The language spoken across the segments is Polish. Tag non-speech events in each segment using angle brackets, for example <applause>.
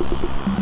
Thank you.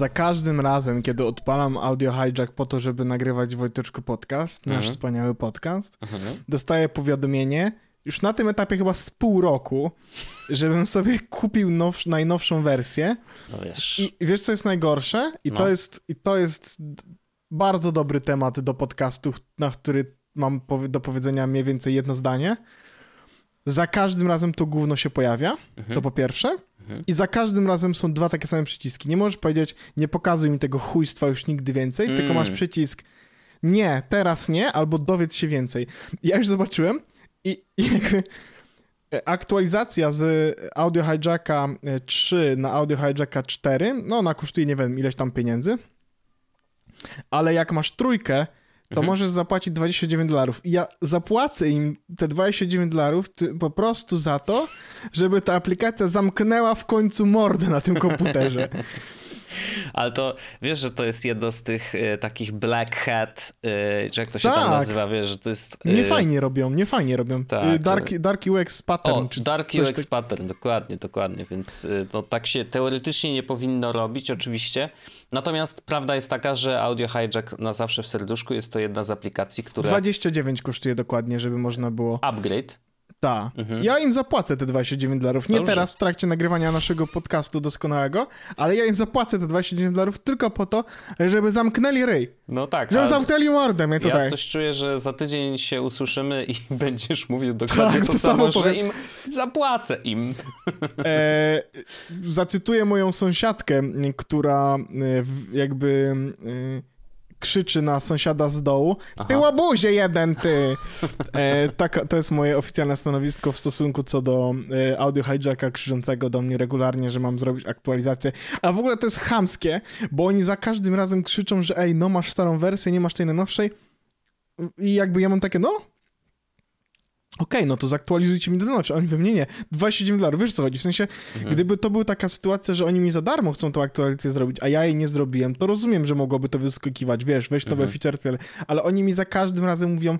Za każdym razem, kiedy odpalam Audio Hijack po to, żeby nagrywać Wojteczku podcast, nasz Mhm. wspaniały podcast, Mhm. dostaję powiadomienie, już na tym etapie chyba z pół roku, żebym sobie kupił nowsz, najnowszą wersję. No wiesz. I wiesz, co jest najgorsze? I, No. to, jest, I to jest bardzo dobry temat do podcastu, na który mam do powiedzenia mniej więcej jedno zdanie. Za każdym razem to gówno się pojawia, Mhm. to po pierwsze. Mhm. I za każdym razem są dwa takie same przyciski. Nie możesz powiedzieć, nie pokazuj mi tego chujstwa już nigdy więcej, tylko Mm. masz przycisk nie, teraz nie, albo dowiedz się więcej. Ja już zobaczyłem i, i jakby e, aktualizacja z Audio Hijacka e, 3 na Audio Hijacka 4, no ona kosztuje nie wiem ileś tam pieniędzy, ale jak masz trójkę, to Mhm. możesz zapłacić 29 dolarów. I ja zapłacę im te 29 dolarów po prostu za to, żeby ta aplikacja zamknęła w końcu mordę na tym komputerze. <laughs> Ale to wiesz, że to jest jedno z tych e, takich black hat, e, czy jak to się tam Tak. nazywa, wiesz, że to jest... e, Nie fajnie robią, nie fajnie robią. Tak. Dark, dark UX pattern. O, czy Dark UX tak- pattern, dokładnie, dokładnie, więc y, no, tak się teoretycznie nie powinno robić, oczywiście. Natomiast prawda jest taka, że Audio Hijack na zawsze w serduszku jest to jedna z aplikacji, która 29 kosztuje dokładnie, żeby można było. upgrade. Ta. Mhm. Ja im zapłacę te 29 dolarów. Nie Dobrze. teraz w trakcie nagrywania naszego podcastu doskonałego, ale ja im zapłacę te 29 dolarów tylko po to, żeby zamknęli ryj. No tak, Żeby zamknęli mordę mnie tutaj. ja coś czuję, że za tydzień się usłyszymy i <laughs> będziesz mówił dokładnie Tak, to, to samo samo, że im zapłacę im. E, zacytuję moją sąsiadkę, która e, jakby e, krzyczy na sąsiada z dołu. Ty Aha. łabuzie jeden, ty! E, tak, to jest moje oficjalne stanowisko w stosunku co do e, audio hijacka krzyczącego do mnie regularnie, że mam zrobić aktualizację. A w ogóle to jest chamskie, bo oni za każdym razem krzyczą, że ej, no masz starą wersję, nie masz tej najnowszej. I jakby ja mam takie, no okej, no to zaktualizujcie mi do. A Oni we mnie nie. 29 dolarów, wiesz co chodzi? W sensie, Mhm. gdyby to była taka sytuacja, że oni mi za darmo chcą tą aktualizację zrobić, a ja jej nie zrobiłem, to rozumiem, że mogłoby to wyskakiwać, wiesz, weź nowe Mhm. feature, tyle. ale oni mi za każdym razem mówią,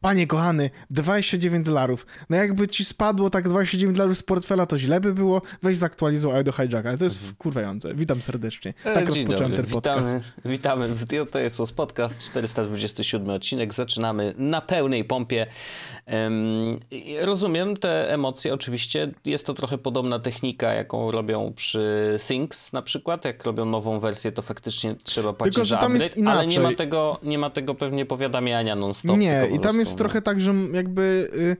panie kochany, 29 dolarów. No jakby ci spadło tak 29 dolarów z portfela, to źle by było, weź zaktualizuj Audio Hijack, ale to jest wkurwające. Witam serdecznie. E, Tak dzień rozpocząłem dobry, ten podcast. Witamy, witamy To jest Was Podcast, 427 odcinek. Zaczynamy na pełnej pompie. I rozumiem te emocje, oczywiście. Jest to trochę podobna technika, jaką robią przy Things na przykład. Jak robią nową wersję, to faktycznie trzeba płacić Tylko, że za tam jest upgrade, ale nie ma, inaczej. tego, nie ma tego pewnie powiadamiania non-stop. Nie, i tam prostu, jest trochę tak, że jakby y,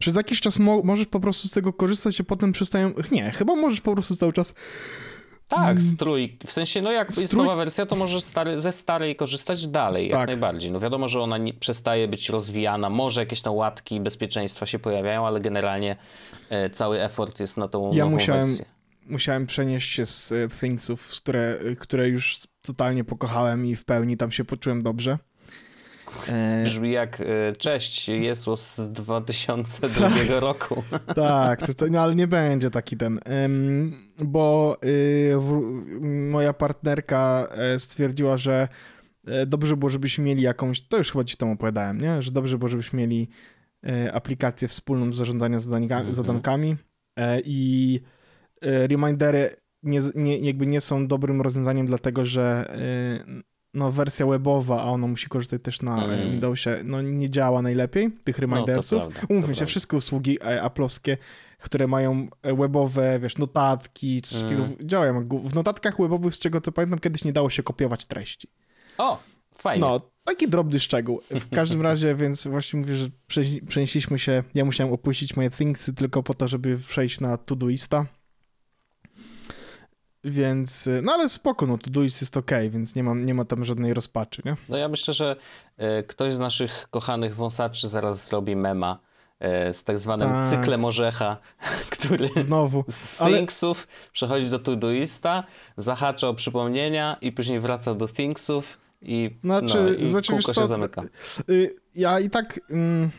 przez jakiś czas mo- możesz po prostu z tego korzystać, a potem przestają... Nie, chyba możesz po prostu cały czas... Tak, strój. W sensie, no jak jest Strój- nowa wersja, to możesz stary, ze starej korzystać dalej, jak Tak. najbardziej. No wiadomo, że ona nie, przestaje być rozwijana, może jakieś tam łatki bezpieczeństwa się pojawiają, ale generalnie e, cały effort jest na tą Ja nową musiałem- wersję. Musiałem przenieść się z y, Thingsów, które, które już totalnie pokochałem i w pełni tam się poczułem dobrze. E, Brzmi jak e, cześć, Jesus z 2002 <laughs> roku. tak, to, to, no, ale nie będzie taki ten. Bo y, moja partnerka e, stwierdziła, że dobrze było, żebyśmy mieli jakąś. To już chyba ci tam opowiadałem, nie? Że dobrze było, żebyśmy mieli aplikację wspólną do zarządzania Mhm. zadankami e, i remindery nie, nie, jakby nie są dobrym rozwiązaniem, dlatego że no, wersja webowa, a ona musi korzystać też na Mhm. mm. Windowsie, no nie działa najlepiej, tych No, remindersów. to Umówmy się, prawda. wszystkie usługi e, aplowskie, które mają e, webowe, wiesz, notatki, czy Mm. takiego, działają. W notatkach webowych, z czego to pamiętam, kiedyś nie dało się kopiować treści. O, fajnie. No, taki drobny szczegół. W <laughs> każdym razie, więc właśnie mówię, że prze- przenieśliśmy się, ja musiałem opuścić moje Thingsy tylko po to, żeby przejść na Todoista. Więc, y, no ale spoko, no Todoist jest ok, więc nie, mam, nie ma tam żadnej rozpaczy, nie? No ja myślę, że e, ktoś z naszych kochanych wąsaczy zaraz zrobi mema e, z tak zwanym Tak. cyklem orzecha, <laughs> który Znowu. z Ale- Thingsów przechodzi do Todoista, zahacza o przypomnienia i później wraca do Thingsów i, Znaczy, no, i znaczy, kółko co, się zamyka. Y, Ja i tak... mm,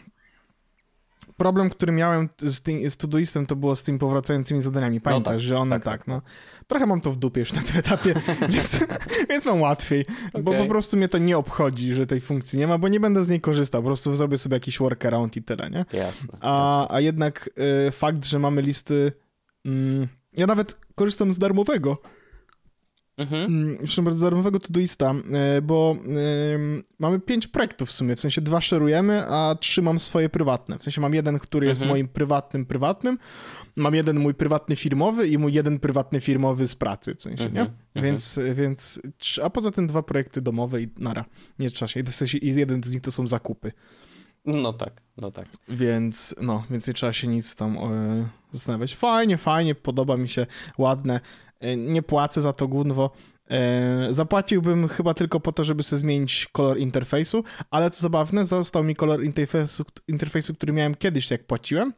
Problem, który miałem z, tym, z Todoistem, to było z tymi powracającymi zadaniami. Pamiętasz, tak, że one tak, tak, tak, no. Trochę mam to w dupie już na tym etapie, <laughs> więc, więc mam łatwiej, bo Okej. po prostu mnie to nie obchodzi, że tej funkcji nie ma, bo nie będę z niej korzystał, po prostu zrobię sobie jakiś workaround i tyle, nie? Jasne. jasne. A, a jednak y, fakt, że mamy listy... Mm, ja nawet korzystam z darmowego, Mhm. Mm, Zresztą bardzo darmowego Todoista, e, bo mamy pięć projektów w sumie, w sensie dwa szerujemy, a trzy mam swoje prywatne. W sensie mam jeden, który jest Mhm. moim prywatnym, prywatnym, mam jeden mój prywatny firmowy i mój jeden prywatny firmowy z pracy, w sensie, Mhm, nie? mhm. Więc, więc, a poza tym dwa projekty domowe i nara, nie trzeba się, w sensie i jeden z nich to są zakupy, No tak, no tak. więc no, więc nie trzeba się nic tam e, zastanawiać. Fajnie, fajnie, podoba mi się, ładne, nie płacę za to gówno. E, zapłaciłbym chyba tylko po to, żeby sobie zmienić kolor interfejsu, ale co zabawne, został mi kolor interfejsu, interfejsu który miałem kiedyś, jak płaciłem,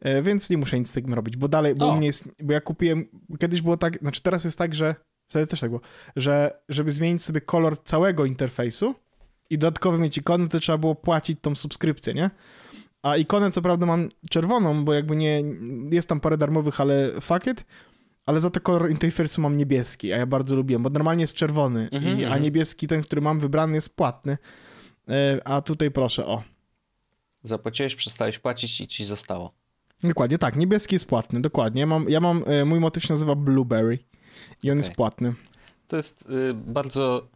e, więc nie muszę nic z tym robić, bo dalej, bo O. u mnie jest, bo ja kupiłem, kiedyś było tak, znaczy teraz jest tak, że, wtedy też tak było, że żeby zmienić sobie kolor całego interfejsu i dodatkowo mieć ikonę, to trzeba było płacić tą subskrypcję, nie? A ikonę co prawda mam czerwoną, bo jakby nie, jest tam parę darmowych, ale fuck it, ale za to kolor interfejsu mam niebieski, a ja bardzo lubiłem, bo normalnie jest czerwony, Mhm, i, a mhm. niebieski, ten, który mam wybrany jest płatny, E, a tutaj proszę, o. Zapłaciłeś, przestałeś płacić i ci zostało. Dokładnie, tak, niebieski jest płatny, dokładnie. Ja mam, ja mam e, mój motyw się nazywa Blueberry i on jest Okej. płatny. To jest y, bardzo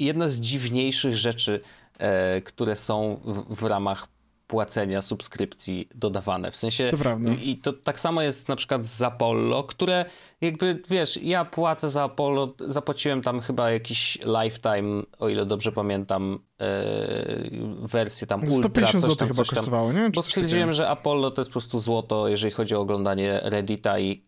jedna z dziwniejszych rzeczy, e, które są w, w ramach płacenia subskrypcji dodawane. W sensie To prawda. i to tak samo jest na przykład z Apollo, które jakby wiesz, ja płacę za Apollo, zapłaciłem tam chyba jakiś lifetime, o ile dobrze pamiętam, e, wersję tam ultra, 150 coś zł tam, chyba coś tam. kosztowało, nie? Czy Bo stwierdziłem, że Apollo to jest po prostu złoto, jeżeli chodzi o oglądanie Reddita i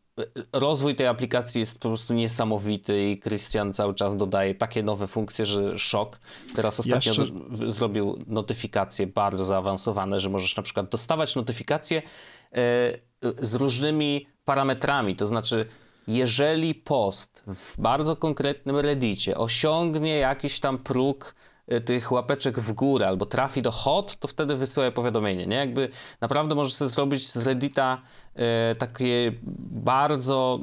rozwój tej aplikacji jest po prostu niesamowity i Christian cały czas dodaje takie nowe funkcje, że szok. Teraz ostatnio do, zrobił notyfikacje bardzo zaawansowane, że możesz na przykład dostawać notyfikacje e, z różnymi parametrami, to znaczy jeżeli post w bardzo konkretnym Reddicie osiągnie jakiś tam próg tych łapeczek w górę albo trafi do hot, to wtedy wysyła powiadomienie, nie? Jakby naprawdę możesz sobie zrobić z Reddita e, takie bardzo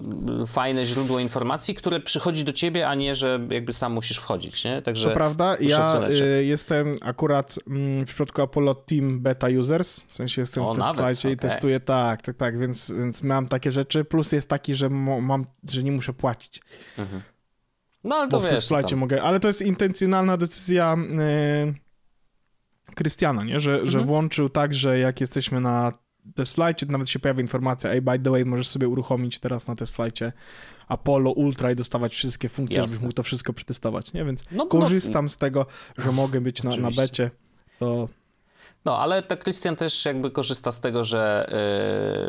fajne źródło informacji, które przychodzi do ciebie, a nie, że jakby sam musisz wchodzić, nie? Także To prawda, ja y, jestem akurat mm, w przypadku Apollo Team Beta Users, w sensie jestem O, w nawet, testflightie i testuję, tak, tak, tak, więc, więc mam takie rzeczy, plus jest taki, że mam, że nie muszę płacić, no ale bo to w wiesz, testflightie tam, mogę, ale to jest intencjonalna decyzja y, Krystiana, nie, że, że Mhm. włączył tak, że jak jesteśmy na testflightie, to nawet się pojawia informacja, ej, by the way, możesz sobie uruchomić teraz na testflightie Apollo Ultra i dostawać wszystkie funkcje, Jasne. żebyś mógł to wszystko przetestować, nie, więc No, no, korzystam z tego, że mogę być na, na becie, to No, ale to Christian też jakby korzysta z tego, że,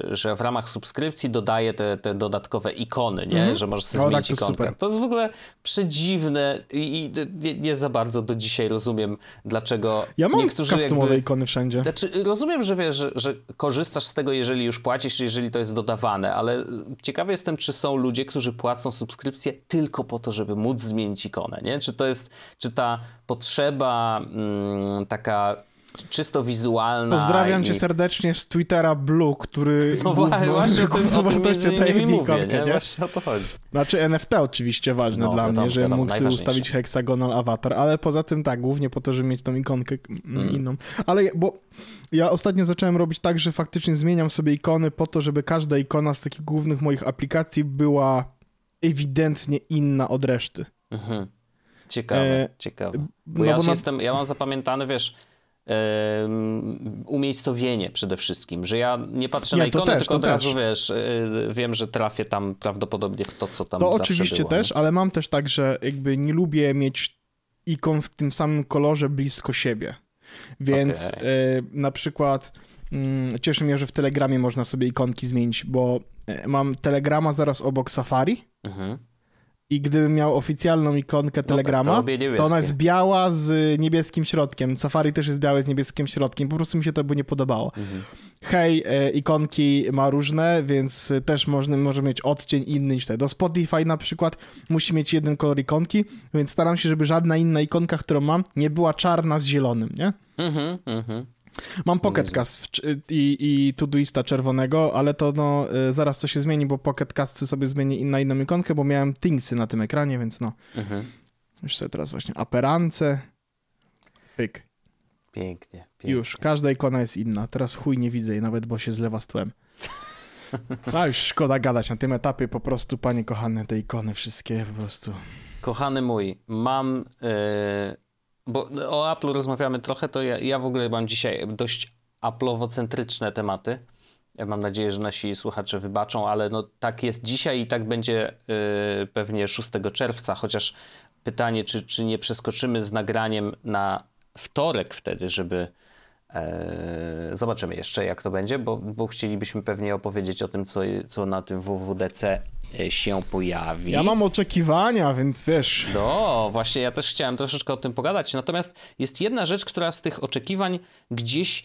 yy, że w ramach subskrypcji dodaje te, te dodatkowe ikony, nie? Mhm. Że możesz sobie O, tak, zmienić to jest ikonkę. super. To jest w ogóle przedziwne i, i nie, nie za bardzo do dzisiaj rozumiem, dlaczego ja mam niektórzy customowe jakby... ikony wszędzie. Znaczy, rozumiem, że wiesz, że, że korzystasz z tego, jeżeli już płacisz, jeżeli to jest dodawane, ale ciekawy jestem, czy są ludzie, którzy płacą subskrypcję tylko po to, żeby móc zmienić ikonę, nie? Czy to jest, czy ta potrzeba mm, taka czysto wizualna... Pozdrawiam i... cię serdecznie z Twittera Blue, który No gówno, właśnie, o tym, gówno o tym wartości między daje innymi mi mówię, nie? nie? Właśnie o to chodzi. Znaczy NFT oczywiście ważne No, dla wiadomo, mnie, że mógł sobie ustawić hexagonal avatar, ale poza tym tak, głównie po to, żeby mieć tą ikonkę mm, inną. Ale bo ja ostatnio zacząłem robić tak, że faktycznie zmieniam sobie ikony po to, żeby każda ikona z takich głównych moich aplikacji była ewidentnie inna od reszty. Mhm. Ciekawe, E, ciekawe. Bo no ja, bo na- jestem, ja mam zapamiętane, wiesz, umiejscowienie przede wszystkim, że ja nie patrzę Nie, na ikonę, też, tylko od razu, wiesz, y, wiem, że trafię tam prawdopodobnie w to, co tam To oczywiście było, też, nie? ale mam też tak, że jakby nie lubię mieć ikon w tym samym kolorze blisko siebie. Więc e, na przykład mm, cieszy mnie, że w Telegramie można sobie ikonki zmienić, bo e, mam Telegrama zaraz obok Safari Mhm. I gdybym miał oficjalną ikonkę Telegrama, to obie to, niebieskie. ona jest biała z niebieskim środkiem. Safari też jest białe z niebieskim środkiem. Po prostu mi się to by nie podobało. Mhm. hej, e, ikonki ma różne, więc też można, może mieć odcień inny niż te. Do Spotify na przykład musi mieć jeden kolor ikonki, więc staram się, żeby żadna inna ikonka, którą mam, nie była czarna z zielonym, nie? Mhm, mhm. Mam Pocket Cast i, i Todoista czerwonego, ale to no, y, zaraz to się zmieni, bo Pocket Cast sobie zmieni na inną ikonkę, bo miałem Thingsy na tym ekranie, więc no. Mhm. Już sobie teraz właśnie aperance. Pyk. Pięknie, pięknie. Już, każda ikona jest inna. Teraz chuj nie widzę jej nawet, bo się zlewa z tłem. <laughs> A już szkoda gadać na tym etapie, po prostu, panie kochane, te ikony wszystkie po prostu. Kochany mój, mam... Yy bo o Apple rozmawiamy trochę, to ja, ja w ogóle mam dzisiaj dość Apple'owo-centryczne tematy. Ja mam nadzieję, że nasi słuchacze wybaczą, ale no tak jest dzisiaj i tak będzie yy, pewnie 6 czerwca, chociaż pytanie, czy, czy nie przeskoczymy z nagraniem na wtorek wtedy, żeby E, zobaczymy jeszcze, jak to będzie, bo, bo chcielibyśmy pewnie opowiedzieć o tym, co, co na tym WWDC się pojawi. Ja mam oczekiwania, więc wiesz. No, właśnie ja też chciałem troszeczkę o tym pogadać. Natomiast jest jedna rzecz, która z tych oczekiwań gdzieś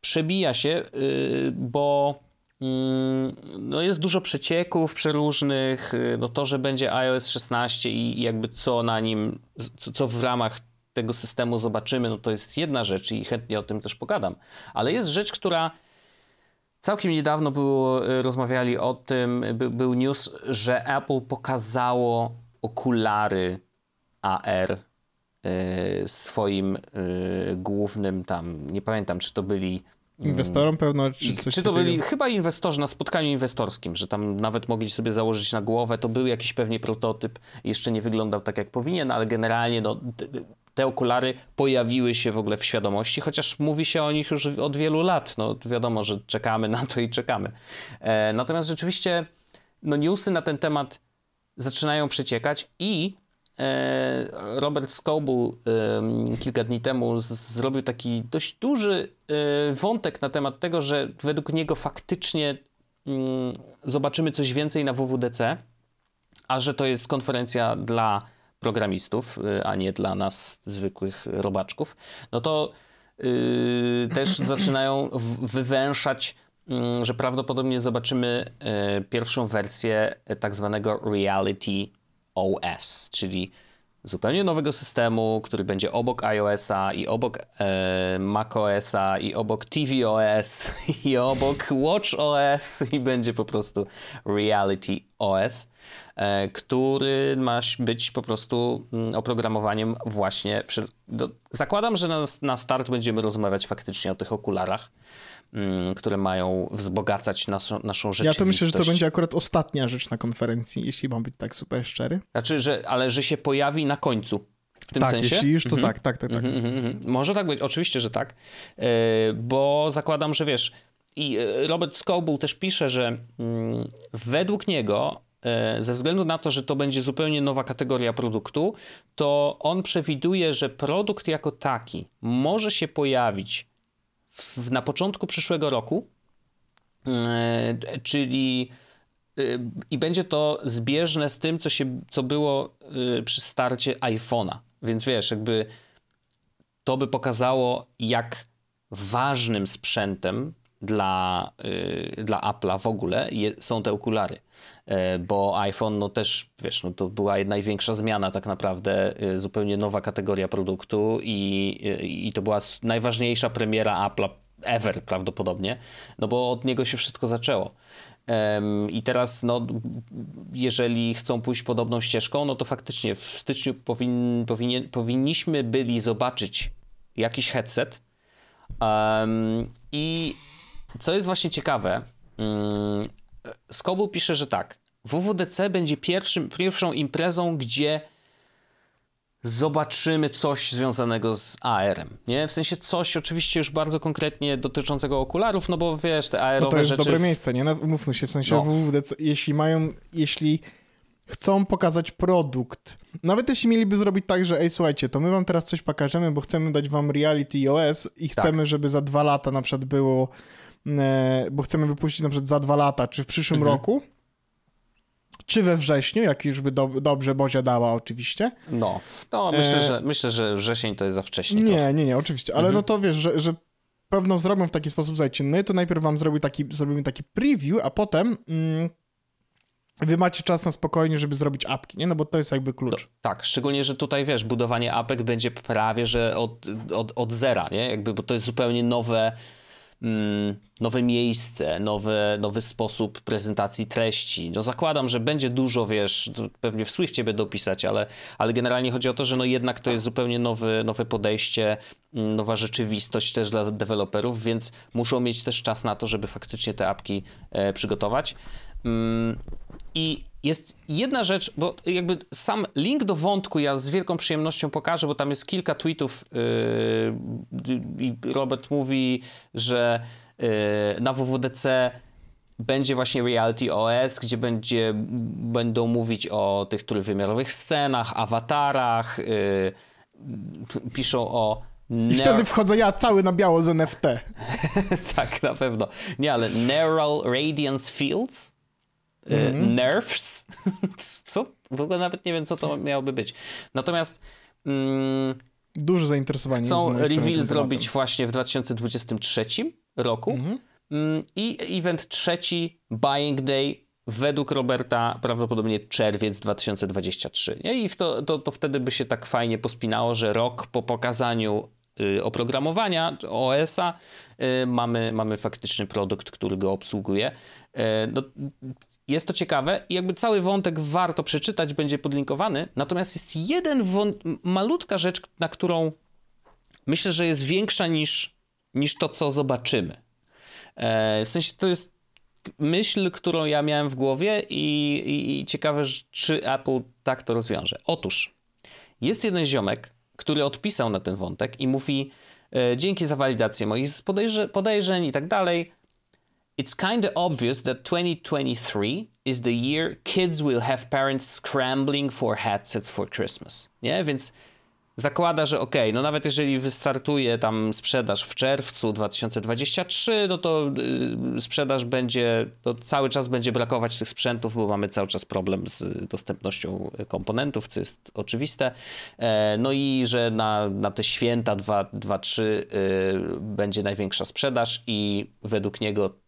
przebija się, yy, bo mm, no jest dużo przecieków przeróżnych, y, no to, że będzie iOS 16 i jakby co na nim, co, co w ramach tego systemu zobaczymy, no to jest jedna rzecz i chętnie o tym też pogadam. Ale jest rzecz, która całkiem niedawno było, e, rozmawiali o tym, by, był news, że Apple pokazało okulary AR y, swoim y, głównym tam, nie pamiętam czy to byli mm, Inwestorom pewno, czy coś Czy to byli chyba inwestorzy na spotkaniu inwestorskim, że tam nawet mogli sobie założyć na głowę, to był jakiś pewnie prototyp, jeszcze nie wyglądał tak jak powinien, ale generalnie no, te okulary pojawiły się w ogóle w świadomości, chociaż mówi się o nich już od wielu lat. No wiadomo, że czekamy na to i czekamy. E, natomiast rzeczywiście no, newsy na ten temat zaczynają przeciekać i e, Robert Scoble e, kilka dni temu z, zrobił taki dość duży e, wątek na temat tego, że według niego faktycznie mm, zobaczymy coś więcej na WWDC, a że to jest konferencja dla programistów, y, a nie dla nas zwykłych robaczków, no to yy, też <laughs> zaczynają wywęszać, yy, że prawdopodobnie zobaczymy yy, pierwszą wersję tak zwanego Reality OS, czyli zupełnie nowego systemu, który będzie obok iOS-a i obok e, macOS-a i obok tvOS <laughs> i obok watchOS i będzie po prostu Reality OS, e, który ma być po prostu mm, oprogramowaniem właśnie... Do, zakładam, że na, na start będziemy rozmawiać faktycznie o tych okularach, które mają wzbogacać naszą, naszą rzeczywistość. Ja to myślę, że to będzie akurat ostatnia rzecz na konferencji, jeśli mam być tak super szczery. Znaczy, że, ale że się pojawi na końcu. W tym tak, sensie? jeśli już, to mhm. tak, tak, tak. tak. Mhm, mhm, mhm. Może tak być, oczywiście, że tak, yy, bo zakładam, że wiesz, i e, Robert Scoble też pisze, że yy, według niego e, ze względu na to, że to będzie zupełnie nowa kategoria produktu, to on przewiduje, że produkt jako taki może się pojawić w, na początku przyszłego roku, e, czyli e, i będzie to zbieżne z tym, co, się, co było e, przy starcie iPhone'a. Więc wiesz, jakby to by pokazało, jak ważnym sprzętem dla, dla Apple'a w ogóle je, są te okulary. E, bo iPhone no też, wiesz, no to była największa zmiana tak naprawdę, e, zupełnie nowa kategoria produktu i, i to była najważniejsza premiera Apple'a ever prawdopodobnie, no bo od niego się wszystko zaczęło. I teraz, no, jeżeli chcą pójść podobną ścieżką, no to faktycznie w styczniu powin, powinien, powinniśmy byli zobaczyć jakiś headset. Um, I co jest właśnie ciekawe, um, Skobu pisze, że tak. WWDC będzie pierwszym, pierwszą imprezą, gdzie zobaczymy coś związanego z AR-em, nie? W sensie coś oczywiście już bardzo konkretnie dotyczącego okularów, no bo wiesz, te AR-owe no to jest rzeczy... dobre miejsce, nie? No, mówmy się, w sensie no. WWDC, jeśli mają, jeśli chcą pokazać produkt, nawet jeśli mieliby zrobić tak, że ej, słuchajcie, to my wam teraz coś pokażemy, bo chcemy dać wam Reality OS i chcemy, tak. żeby za dwa lata na przykład było bo chcemy wypuścić na przykład za dwa lata, czy w przyszłym mhm. roku, czy we wrześniu, jak już by do, dobrze Bozia dała oczywiście. No, no myślę, e... że, myślę, że wrzesień to jest za wcześnie. Nie, trochę. nie, nie, oczywiście, ale mhm. no to wiesz, że, że pewno zrobią w taki sposób, słuchajcie, my to najpierw wam zrobi taki, zrobimy taki preview, a potem mm, wy macie czas na spokojnie, żeby zrobić apki, nie? No bo to jest jakby klucz. To, tak, szczególnie, że tutaj, wiesz, budowanie apek będzie prawie, że od, od, od zera, nie? Jakby, bo to jest zupełnie nowe nowe miejsce, nowy, nowy sposób prezentacji treści. No zakładam, że będzie dużo, wiesz, pewnie w Swiftie będą pisać, ale, ale generalnie chodzi o to, że no jednak to jest zupełnie nowy, nowe podejście, mm, nowa rzeczywistość też dla deweloperów, więc muszą mieć też czas na to, żeby faktycznie te apki e, przygotować. Mm, I jest jedna rzecz, bo jakby sam link do wątku ja z wielką przyjemnością pokażę, bo tam jest kilka tweetów yy, i Robert mówi, że yy, na WWDC będzie właśnie Reality OS, gdzie będzie, będą mówić o tych trójwymiarowych scenach, awatarach, yy, piszą o i wtedy wchodzę ja cały na biało z NFT. <laughs> tak, na pewno. Nie, ale Neural Radiance Fields mm. nerfs. <laughs> co? W ogóle nawet nie wiem, co to miałoby być. Natomiast. Mm, Duże zainteresowanie. Chcą reveal zrobić właśnie w 2023 roku. Mm. I event trzeci, Buying Day, według Roberta prawdopodobnie czerwiec 2023. Nie? I to, to, to wtedy by się tak fajnie pospinało, że rok po pokazaniu y, oprogramowania OS-a y, mamy, mamy faktyczny produkt, który go obsługuje. Y, no, jest to ciekawe i jakby cały wątek warto przeczytać, będzie podlinkowany. Natomiast jest jeden malutka rzecz, na którą myślę, że jest większa niż, niż to, co zobaczymy. E, w sensie to jest myśl, którą ja miałem w głowie i, i, i ciekawe, czy Apple tak to rozwiąże. Otóż jest jeden ziomek, który odpisał na ten wątek i mówi e, dzięki za walidację moich podejrzeń i tak dalej, It's kind of obvious that 2023 is the year kids will have parents scrambling for headsets for Christmas. Nie? Więc zakłada, że ok, no nawet jeżeli wystartuje tam sprzedaż w czerwcu 2023, no to yy, sprzedaż będzie, to cały czas będzie brakować tych sprzętów, bo mamy cały czas problem z dostępnością komponentów, co jest oczywiste. E, no i że na, na te święta 2-3 yy, będzie największa sprzedaż i według niego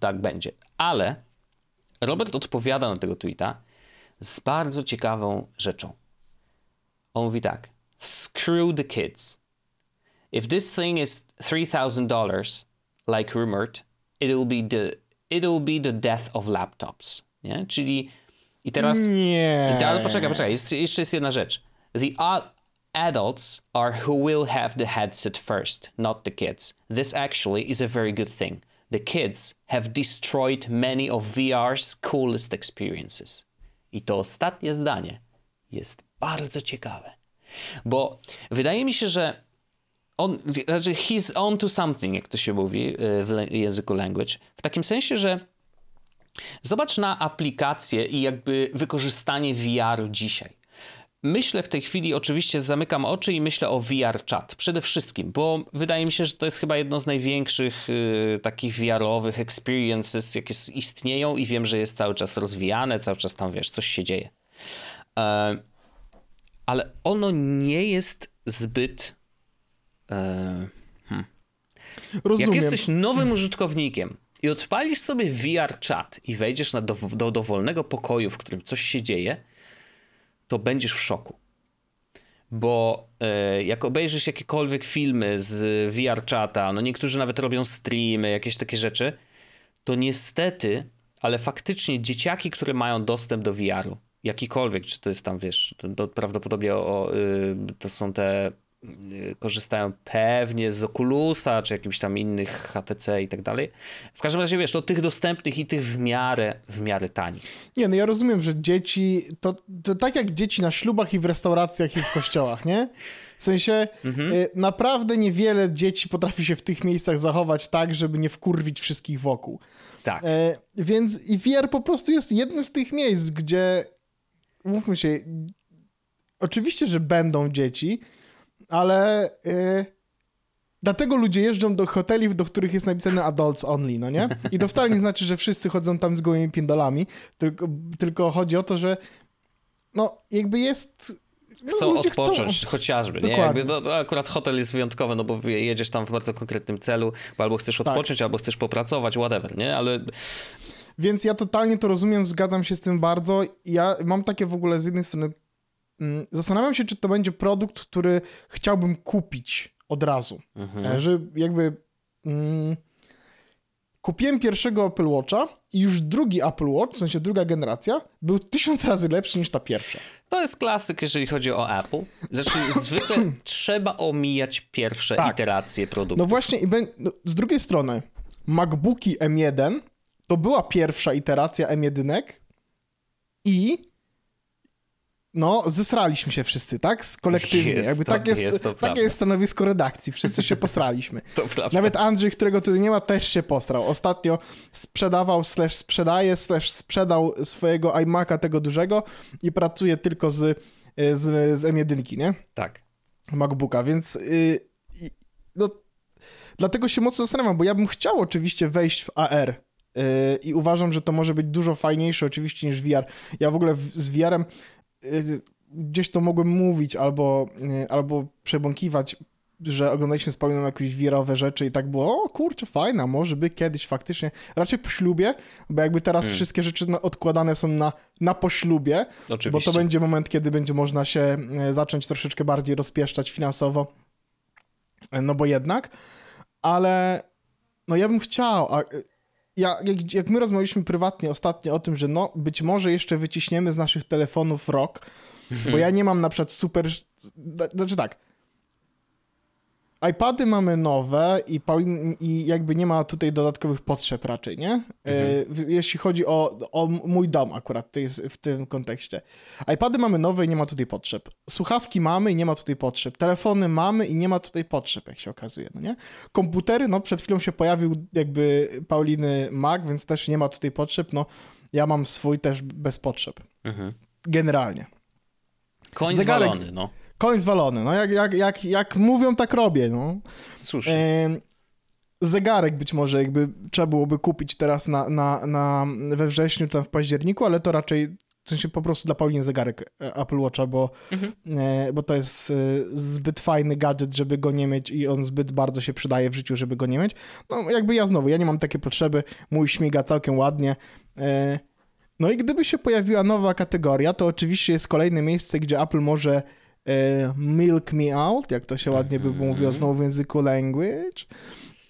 tak będzie. Ale Robert odpowiada na tego tweeta z bardzo ciekawą rzeczą. On mówi tak: Screw the kids. If this thing is $3,000, like rumored, it'll be the it'll be the death of laptops. Nie? Czyli i teraz. Nie. I, ale poczekaj, poczekaj. Jest, jeszcze jest jedna rzecz. The adults are who will have the headset first, not the kids. This actually is a very good thing the kids have destroyed many of VR's coolest experiences. I to ostatnie zdanie jest bardzo ciekawe, bo wydaje mi się, że on, znaczy he's on to something, jak to się mówi e, w języku language, w takim sensie, że zobacz na aplikację i jakby wykorzystanie VR-u dzisiaj. Myślę w tej chwili, oczywiście zamykam oczy i myślę o VR Chat przede wszystkim, bo wydaje mi się, że to jest chyba jedno z największych y, takich VR-owych experiences, jakie istnieją i wiem, że jest cały czas rozwijane, cały czas tam, wiesz, coś się dzieje. E, ale ono nie jest zbyt... E, hmm. Rozumiem. Jak jesteś nowym użytkownikiem i odpalisz sobie VR Chat i wejdziesz na do, do dowolnego pokoju, w którym coś się dzieje, to będziesz w szoku. Bo e, jak obejrzysz jakiekolwiek filmy z VR czata, no niektórzy nawet robią streamy, jakieś takie rzeczy, to niestety, ale faktycznie dzieciaki, które mają dostęp do VR-u, jakikolwiek, czy to jest tam, wiesz, to, to prawdopodobnie o, y, to są te korzystają pewnie z Oculusa, czy jakimś tam innych HTC i tak dalej. W każdym razie, wiesz, to tych dostępnych i tych w miarę, w miarę tanich. Nie, no ja rozumiem, że dzieci, to, to tak jak dzieci na ślubach i w restauracjach i w kościołach, nie? W sensie mhm. y, naprawdę niewiele dzieci potrafi się w tych miejscach zachować tak, żeby nie wkurwić wszystkich wokół. Tak. E, więc i VR po prostu jest jednym z tych miejsc, gdzie mówmy się, oczywiście, że będą dzieci, ale yy, dlatego ludzie jeżdżą do hoteli, do których jest napisane adults only, no nie? I to wcale nie znaczy, że wszyscy chodzą tam z gołymi pindolami, tylko, tylko chodzi o to, że no jakby jest no, chcą odpocząć, chcą. chociażby. Nie? Dokładnie. Jakby, no, no, akurat hotel jest wyjątkowy, no bo jedziesz tam w bardzo konkretnym celu, bo albo chcesz Tak. odpocząć, albo chcesz popracować, whatever, nie? Ale Więc ja totalnie to rozumiem, zgadzam się z tym bardzo. Ja mam takie w ogóle z jednej strony. Mm, Zastanawiam się, czy to będzie produkt, który chciałbym kupić od razu. Mhm. E, Że jakby. Mm, kupiłem pierwszego Apple Watcha i już drugi Apple Watch, w sensie druga generacja, był tysiąc razy lepszy niż ta pierwsza. to jest klasyk, jeżeli chodzi o Apple. Znaczy, <coughs> zwykle trzeba omijać pierwsze Tak. iteracje produktu. No właśnie, i no, z drugiej strony, MacBooki M1 to była pierwsza iteracja M1 i no, zesraliśmy się wszyscy, tak? Z- Kolektywnie. Jest Jakby to- tak jest, jest takie prawda. jest stanowisko redakcji. Wszyscy się <laughs> posraliśmy. To prawda. Nawet Andrzej, którego tu nie ma, też się postrał. Ostatnio sprzedawał, slash sprzedaje, slash sprzedał swojego iMac'a tego dużego i pracuje tylko z, z, z M1, nie? Tak. MacBooka, więc yy, no, dlatego się mocno zastanawiam, bo ja bym chciał oczywiście wejść w AR yy, i uważam, że to może być dużo fajniejsze oczywiście niż VR. Ja w ogóle z VR-em gdzieś to mogłem mówić albo, yy, albo przebąkiwać, że oglądaliśmy z Pauliną jakieś VR-owe rzeczy i tak było, o kurczę, fajna, może by kiedyś faktycznie, raczej po ślubie, bo jakby teraz Hmm. wszystkie rzeczy odkładane są na, na poślubie, Oczywiście. bo to będzie moment, kiedy będzie można się e, zacząć troszeczkę bardziej rozpieszczać finansowo. No bo jednak, ale no ja bym chciał, a ja, jak, jak my rozmawialiśmy prywatnie ostatnio o tym, że no być może jeszcze wyciśniemy z naszych telefonów rok, bo ja nie mam na przykład super, znaczy tak, iPady mamy nowe i, i jakby nie ma tutaj dodatkowych potrzeb raczej, nie? E, w- jeśli chodzi o, o mój dom akurat w tym kontekście. iPady mamy nowe i nie ma tutaj potrzeb. Słuchawki mamy i nie ma tutaj potrzeb. Telefony mamy i nie ma tutaj potrzeb, jak się okazuje, no nie? Komputery, no przed chwilą się pojawił jakby Pauliny Mac, więc też nie ma tutaj potrzeb, no ja mam swój też bez potrzeb. Mhm. Generalnie. Koń Zegarek- zwalony, no. Koń zwalony, no jak, jak, jak, jak mówią, tak robię, no. Słusznie. Em, zegarek być może jakby trzeba byłoby kupić teraz na, na, na, we wrześniu, tam w październiku, ale to raczej w sensie po prostu dla Pauliny zegarek e, Apple Watcha, bo, e, bo to jest e, zbyt fajny gadżet, żeby go nie mieć i on zbyt bardzo się przydaje w życiu, żeby go nie mieć. No jakby ja znowu, ja nie mam takiej potrzeby, mój śmiga całkiem ładnie. E, no i gdyby się pojawiła nowa kategoria, to oczywiście jest kolejne miejsce, gdzie Apple może e, milk me out, jak to się ładnie by mówiło znowu w języku language.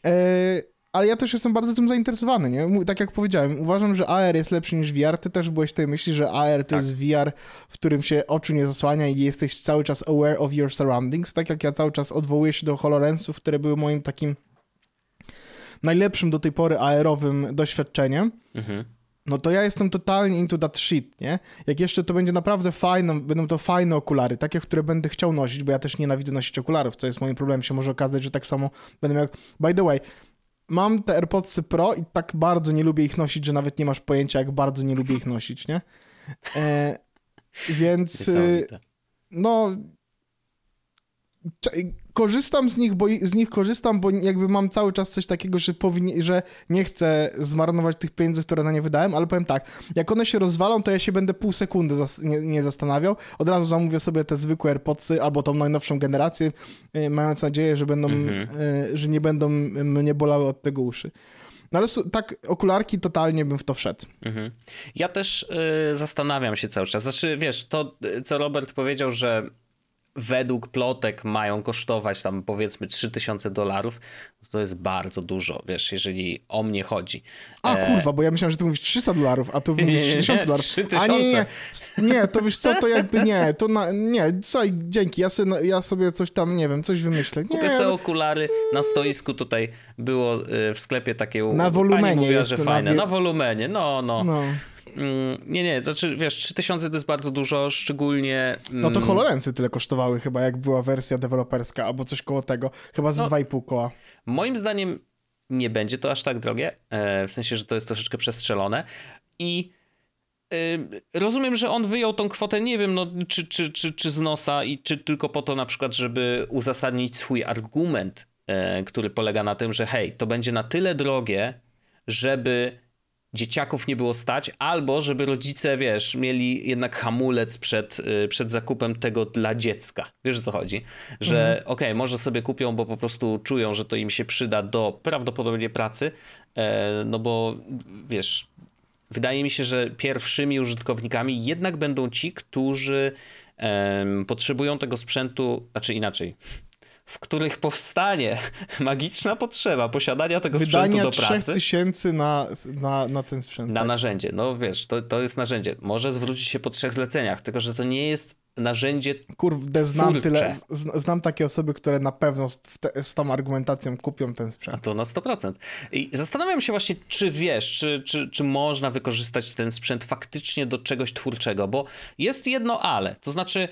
E, ale ja też jestem bardzo tym zainteresowany, nie? Tak jak powiedziałem, uważam, że AR jest lepszy niż VR. Ty też byłeś tej myśli, że AR to Tak. jest VR, w którym się oczu nie zasłania i jesteś cały czas aware of your surroundings. Tak jak ja cały czas odwołuję się do HoloLensów, które były moim takim najlepszym do tej pory AR-owym doświadczeniem. Mhm. No to ja jestem totalnie into that shit, nie? Jak jeszcze to będzie naprawdę fajne, będą to fajne okulary, takie, które będę chciał nosić, bo ja też nienawidzę nosić okularów, co jest moim problemem, się może okazać, że tak samo będę miał... By the way, mam te AirPodsy Pro i tak bardzo nie lubię ich nosić, że nawet nie masz pojęcia, jak bardzo nie lubię ich nosić, nie? E, więc... y, no korzystam z nich, bo z nich korzystam, bo jakby mam cały czas coś takiego, że powinien, że nie chcę zmarnować tych pieniędzy, które na nie wydałem, ale powiem tak, jak one się rozwalą, to ja się będę pół sekundy zas- nie, nie zastanawiał. Od razu zamówię sobie te zwykłe AirPodsy albo tą najnowszą generację, y, mając nadzieję, że będą, Mhm. y, że nie będą mnie bolały od tego uszy. No ale tak, okularki totalnie bym w to wszedł. Mhm. Ja też y, zastanawiam się cały czas. Znaczy, wiesz, to co Robert powiedział, że według plotek mają kosztować tam powiedzmy 3000 dolarów, to jest bardzo dużo, wiesz, jeżeli o mnie chodzi. A E, kurwa, bo ja myślałem, że ty mówisz 300 dolarów, a tu <laughs> mówisz nie, nie, 3000 dolarów. 3000. A nie, nie, nie, to wiesz co, to jakby nie, to na, nie, słuchaj, dzięki, ja sobie, ja sobie coś tam, nie wiem, coś wymyślę. Nie, Kupię sobie okulary na stoisku tutaj było y, w sklepie takie Na wolumenie mówiła, jest że to na fajne, wie- na wolumenie, no, no. no, nie, nie, znaczy wiesz, 3000 to jest bardzo dużo, szczególnie... no to mm, HoloLensy tyle kosztowały chyba, jak była wersja deweloperska, albo coś koło tego, chyba z No. 2,5 koła. Moim zdaniem nie będzie to aż tak drogie, e, w sensie, że to jest troszeczkę przestrzelone i y, rozumiem, że on wyjął tą kwotę, nie wiem, no, czy, czy, czy, czy z nosa i czy tylko po to na przykład, żeby uzasadnić swój argument, e, który polega na tym, że hej, to będzie na tyle drogie, żeby dzieciaków nie było stać, albo żeby rodzice, wiesz, mieli jednak hamulec przed, y, przed zakupem tego dla dziecka. Wiesz o co chodzi? Że mhm. okej, okay, może sobie kupią, bo po prostu czują, że to im się przyda do prawdopodobnie pracy, e, no bo wiesz, wydaje mi się, że pierwszymi użytkownikami jednak będą ci, którzy potrzebują tego sprzętu, znaczy inaczej, w których powstanie <laughs> magiczna potrzeba posiadania tego Wydania sprzętu do pracy. 3000 na, na, na ten sprzęt. Na tak. narzędzie. No wiesz, to, to jest narzędzie. Może zwrócić się po trzech zleceniach, tylko że to nie jest narzędzie Kurde, znam twórcze. tyle, znam takie osoby, które na pewno z, te, z tą argumentacją kupią ten sprzęt. A to na 100%. I zastanawiam się właśnie, czy wiesz, czy, czy, czy można wykorzystać ten sprzęt faktycznie do czegoś twórczego, bo jest jedno ale, to znaczy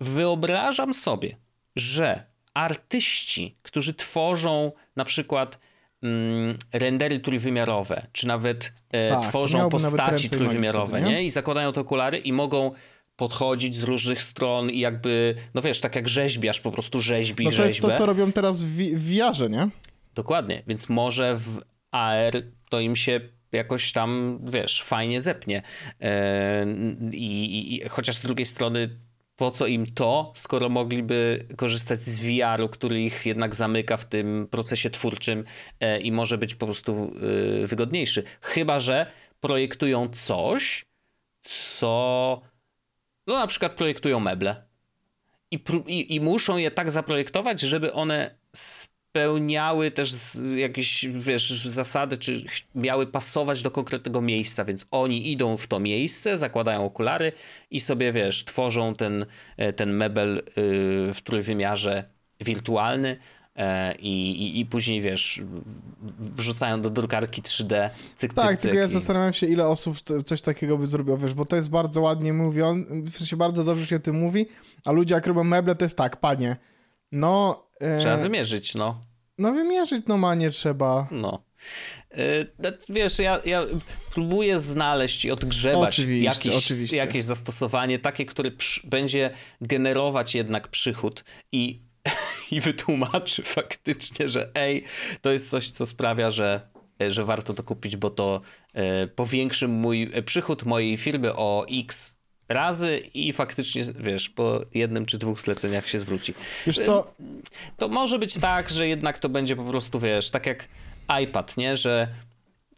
wyobrażam sobie, że artyści, którzy tworzą na przykład mm, rendery trójwymiarowe, czy nawet e, tak, tworzą postaci trójwymiarowe, wtedy, nie? nie? I zakładają te okulary i mogą podchodzić z różnych stron i jakby, no wiesz, tak jak rzeźbiarz, po prostu rzeźbi No to rzeźbę. jest to, co robią teraz w, w VR-ze, nie? Dokładnie, więc może w AR to im się jakoś tam, wiesz, fajnie zepnie. E, i, i, chociaż z drugiej strony po co im to, skoro mogliby korzystać z VR-u, który ich jednak zamyka w tym procesie twórczym e, i może być po prostu e, wygodniejszy. Chyba, że projektują coś, co no na przykład projektują meble i, i, i muszą je tak zaprojektować, żeby one spełniały też jakieś, wiesz, zasady, czy miały pasować do konkretnego miejsca, więc oni idą w to miejsce, zakładają okulary i sobie, wiesz, tworzą ten, e, ten mebel y, w trójwymiarze wirtualny e, i, i, i później, wiesz, wrzucają do drukarki 3D, cyk, Tak, cyk, tylko ja zastanawiam się, ile osób coś takiego by zrobiło, wiesz, bo to jest bardzo ładnie mówione, w sensie bardzo dobrze się o tym mówi, a ludzie jak robią meble, to jest tak, panie, no E, trzeba wymierzyć, no. No wymierzyć normalnie trzeba. No. E, wiesz, ja, ja próbuję znaleźć i odgrzebać oczywiście, jakieś, oczywiście. jakieś zastosowanie, takie, które przy, będzie generować jednak przychód i, <laughs> i wytłumaczy <laughs> faktycznie, że ej, to jest coś, co sprawia, że, że warto to kupić, bo to e, powiększy mój przychód mojej firmy o x razy i faktycznie, wiesz, po jednym czy dwóch zleceniach się zwróci. Wiesz co? To może być tak, że jednak to będzie po prostu, wiesz, tak jak iPad, nie? Że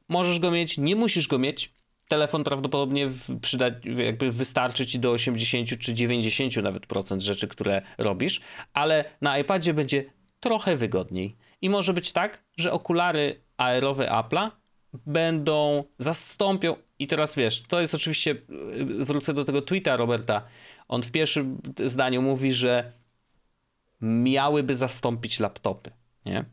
możesz go mieć, nie musisz go mieć. Telefon prawdopodobnie przyda, jakby wystarczy ci do 80 czy 90 nawet procent rzeczy, które robisz, ale na iPadzie będzie trochę wygodniej. I może być tak, że okulary aerowe Apple'a będą, zastąpią. I teraz wiesz, to jest oczywiście, y, wrócę do tego tweeta Roberta. On w pierwszym zdaniu mówi, że miałyby zastąpić laptopy, nie?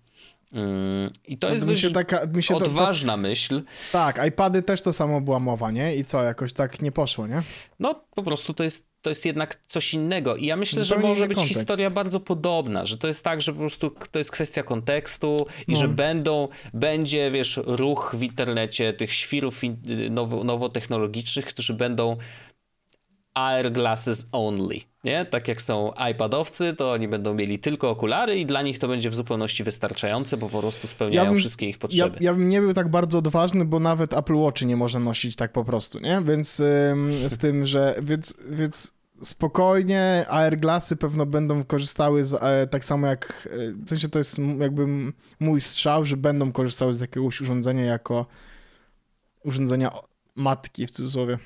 Mm, I to no jest dość taka, odważna to, to, myśl. Tak, iPady też to samo była mowa, nie? I co, jakoś tak nie poszło, nie? No, po prostu to jest, to jest jednak coś innego. I ja myślę, Zupełnie że może być kontekst. historia bardzo podobna, że to jest tak, że po prostu to jest kwestia kontekstu i no. że będą, będzie, wiesz, ruch w internecie tych świrów nowo, nowotechnologicznych, którzy będą AR glasses only, nie? Tak jak są iPadowcy, to oni będą mieli tylko okulary i dla nich to będzie w zupełności wystarczające, bo po prostu spełniają ja bym, wszystkie ich potrzeby. Ja, ja, bym nie był tak bardzo odważny, bo nawet Apple Watchy nie można nosić tak po prostu, nie? Więc ym, z tym, że więc, więc spokojnie AR glasy pewno będą korzystały z, e, tak samo jak, e, w sensie to jest jakby mój strzał, że będą korzystały z jakiegoś urządzenia jako urządzenia matki w cudzysłowie.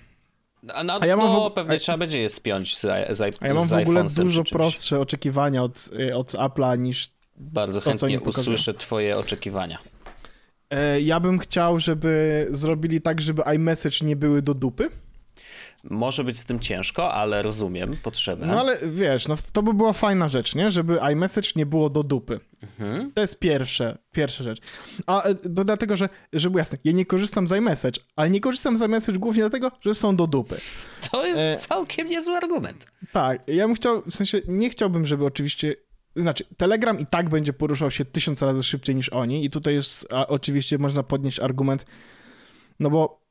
A, na, a ja mam no, w... pewnie a... trzeba będzie je spiąć z, z, A ja mam w ogóle dużo prostsze oczekiwania od, y, od Apple'a niż Bardzo to, chętnie usłyszę twoje oczekiwania. E, ja bym chciał, żeby zrobili tak, żeby iMessage nie były do dupy. Może być z tym ciężko, ale rozumiem potrzebę. No ale wiesz, no to by była fajna rzecz, nie? Żeby iMessage nie było do dupy. Mhm. To jest pierwsze, pierwsza rzecz. A e, to dlatego, że, żeby jasne, ja nie korzystam z iMessage, ale nie korzystam z iMessage głównie dlatego, że są do dupy. To jest e... całkiem niezły argument. Tak, ja bym chciał, w sensie nie chciałbym, żeby oczywiście znaczy, Telegram i tak będzie poruszał się tysiąc razy szybciej niż oni i tutaj jest, a, oczywiście można podnieść argument, no bo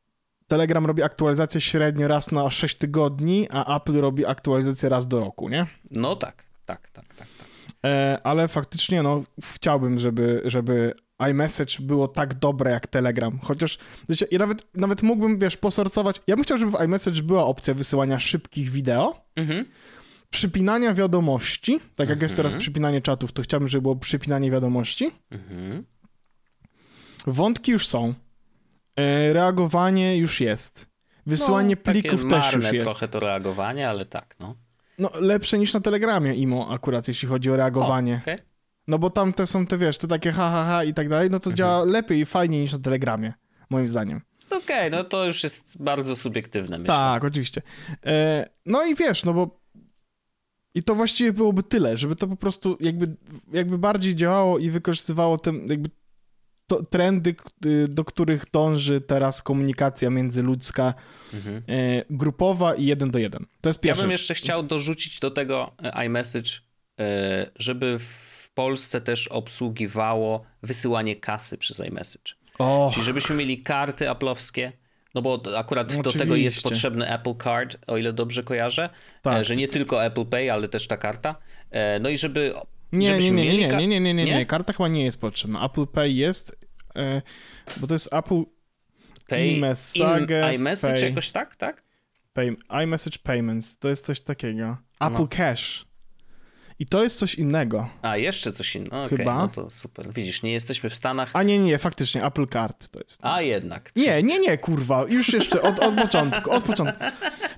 Telegram robi aktualizację średnio raz na 6 tygodni, a Apple robi aktualizację raz do roku, nie? No tak, tak, tak, tak. tak. E, ale faktycznie, no, chciałbym, żeby, żeby iMessage było tak dobre jak Telegram. Chociaż wiecie, ja nawet, nawet mógłbym, wiesz, posortować. Ja bym chciał, żeby w iMessage była opcja wysyłania szybkich wideo, Mhm. przypinania wiadomości, tak jak jest teraz Mhm. przypinanie czatów, to chciałbym, żeby było przypinanie wiadomości. Mhm. Wątki już są. E, reagowanie już jest. Wysyłanie no, plików też już jest. trochę to reagowanie, ale tak, no. No, lepsze niż na Telegramie IMO akurat, jeśli chodzi o reagowanie. O, okej. No bo tam te są te, wiesz, te takie ha, ha, ha i tak dalej, no to Mhm. działa lepiej i fajniej niż na Telegramie, moim zdaniem. Okej, no to już jest bardzo subiektywne, myślę. Tak, oczywiście. E, no i wiesz, no bo i to właściwie byłoby tyle, żeby to po prostu jakby, jakby bardziej działało i wykorzystywało te jakby to, trendy, y, do których dąży teraz komunikacja międzyludzka, Mhm. e, grupowa i jeden do jeden. To jest Ja pierwsze. bym jeszcze chciał dorzucić do tego e, iMessage, e, żeby w Polsce też obsługiwało wysyłanie kasy przez iMessage. O, Czyli żebyśmy mieli karty aplowskie, no bo akurat do tego jest Oczywiście. potrzebny Apple Card, o ile dobrze kojarzę, Tak. e, że nie tylko Apple Pay, ale też ta karta. E, No i żeby nie, nie, nie, nie, nie, nie, nie, nie, nie, karta chyba nie jest potrzebna. Apple Pay jest, e, bo to jest Apple Pay iMessage, in iMessage jakoś tak, tak? Pay, iMessage Payments, to jest coś takiego. Apple No. Cash. I to jest coś innego. A, jeszcze coś innego. Okej, Chyba. no to super. Widzisz, nie jesteśmy w Stanach, A nie, nie, nie, faktycznie Apple Card to jest. a jednak. Nie, nie, nie, kurwa, już jeszcze od, od początku, od początku.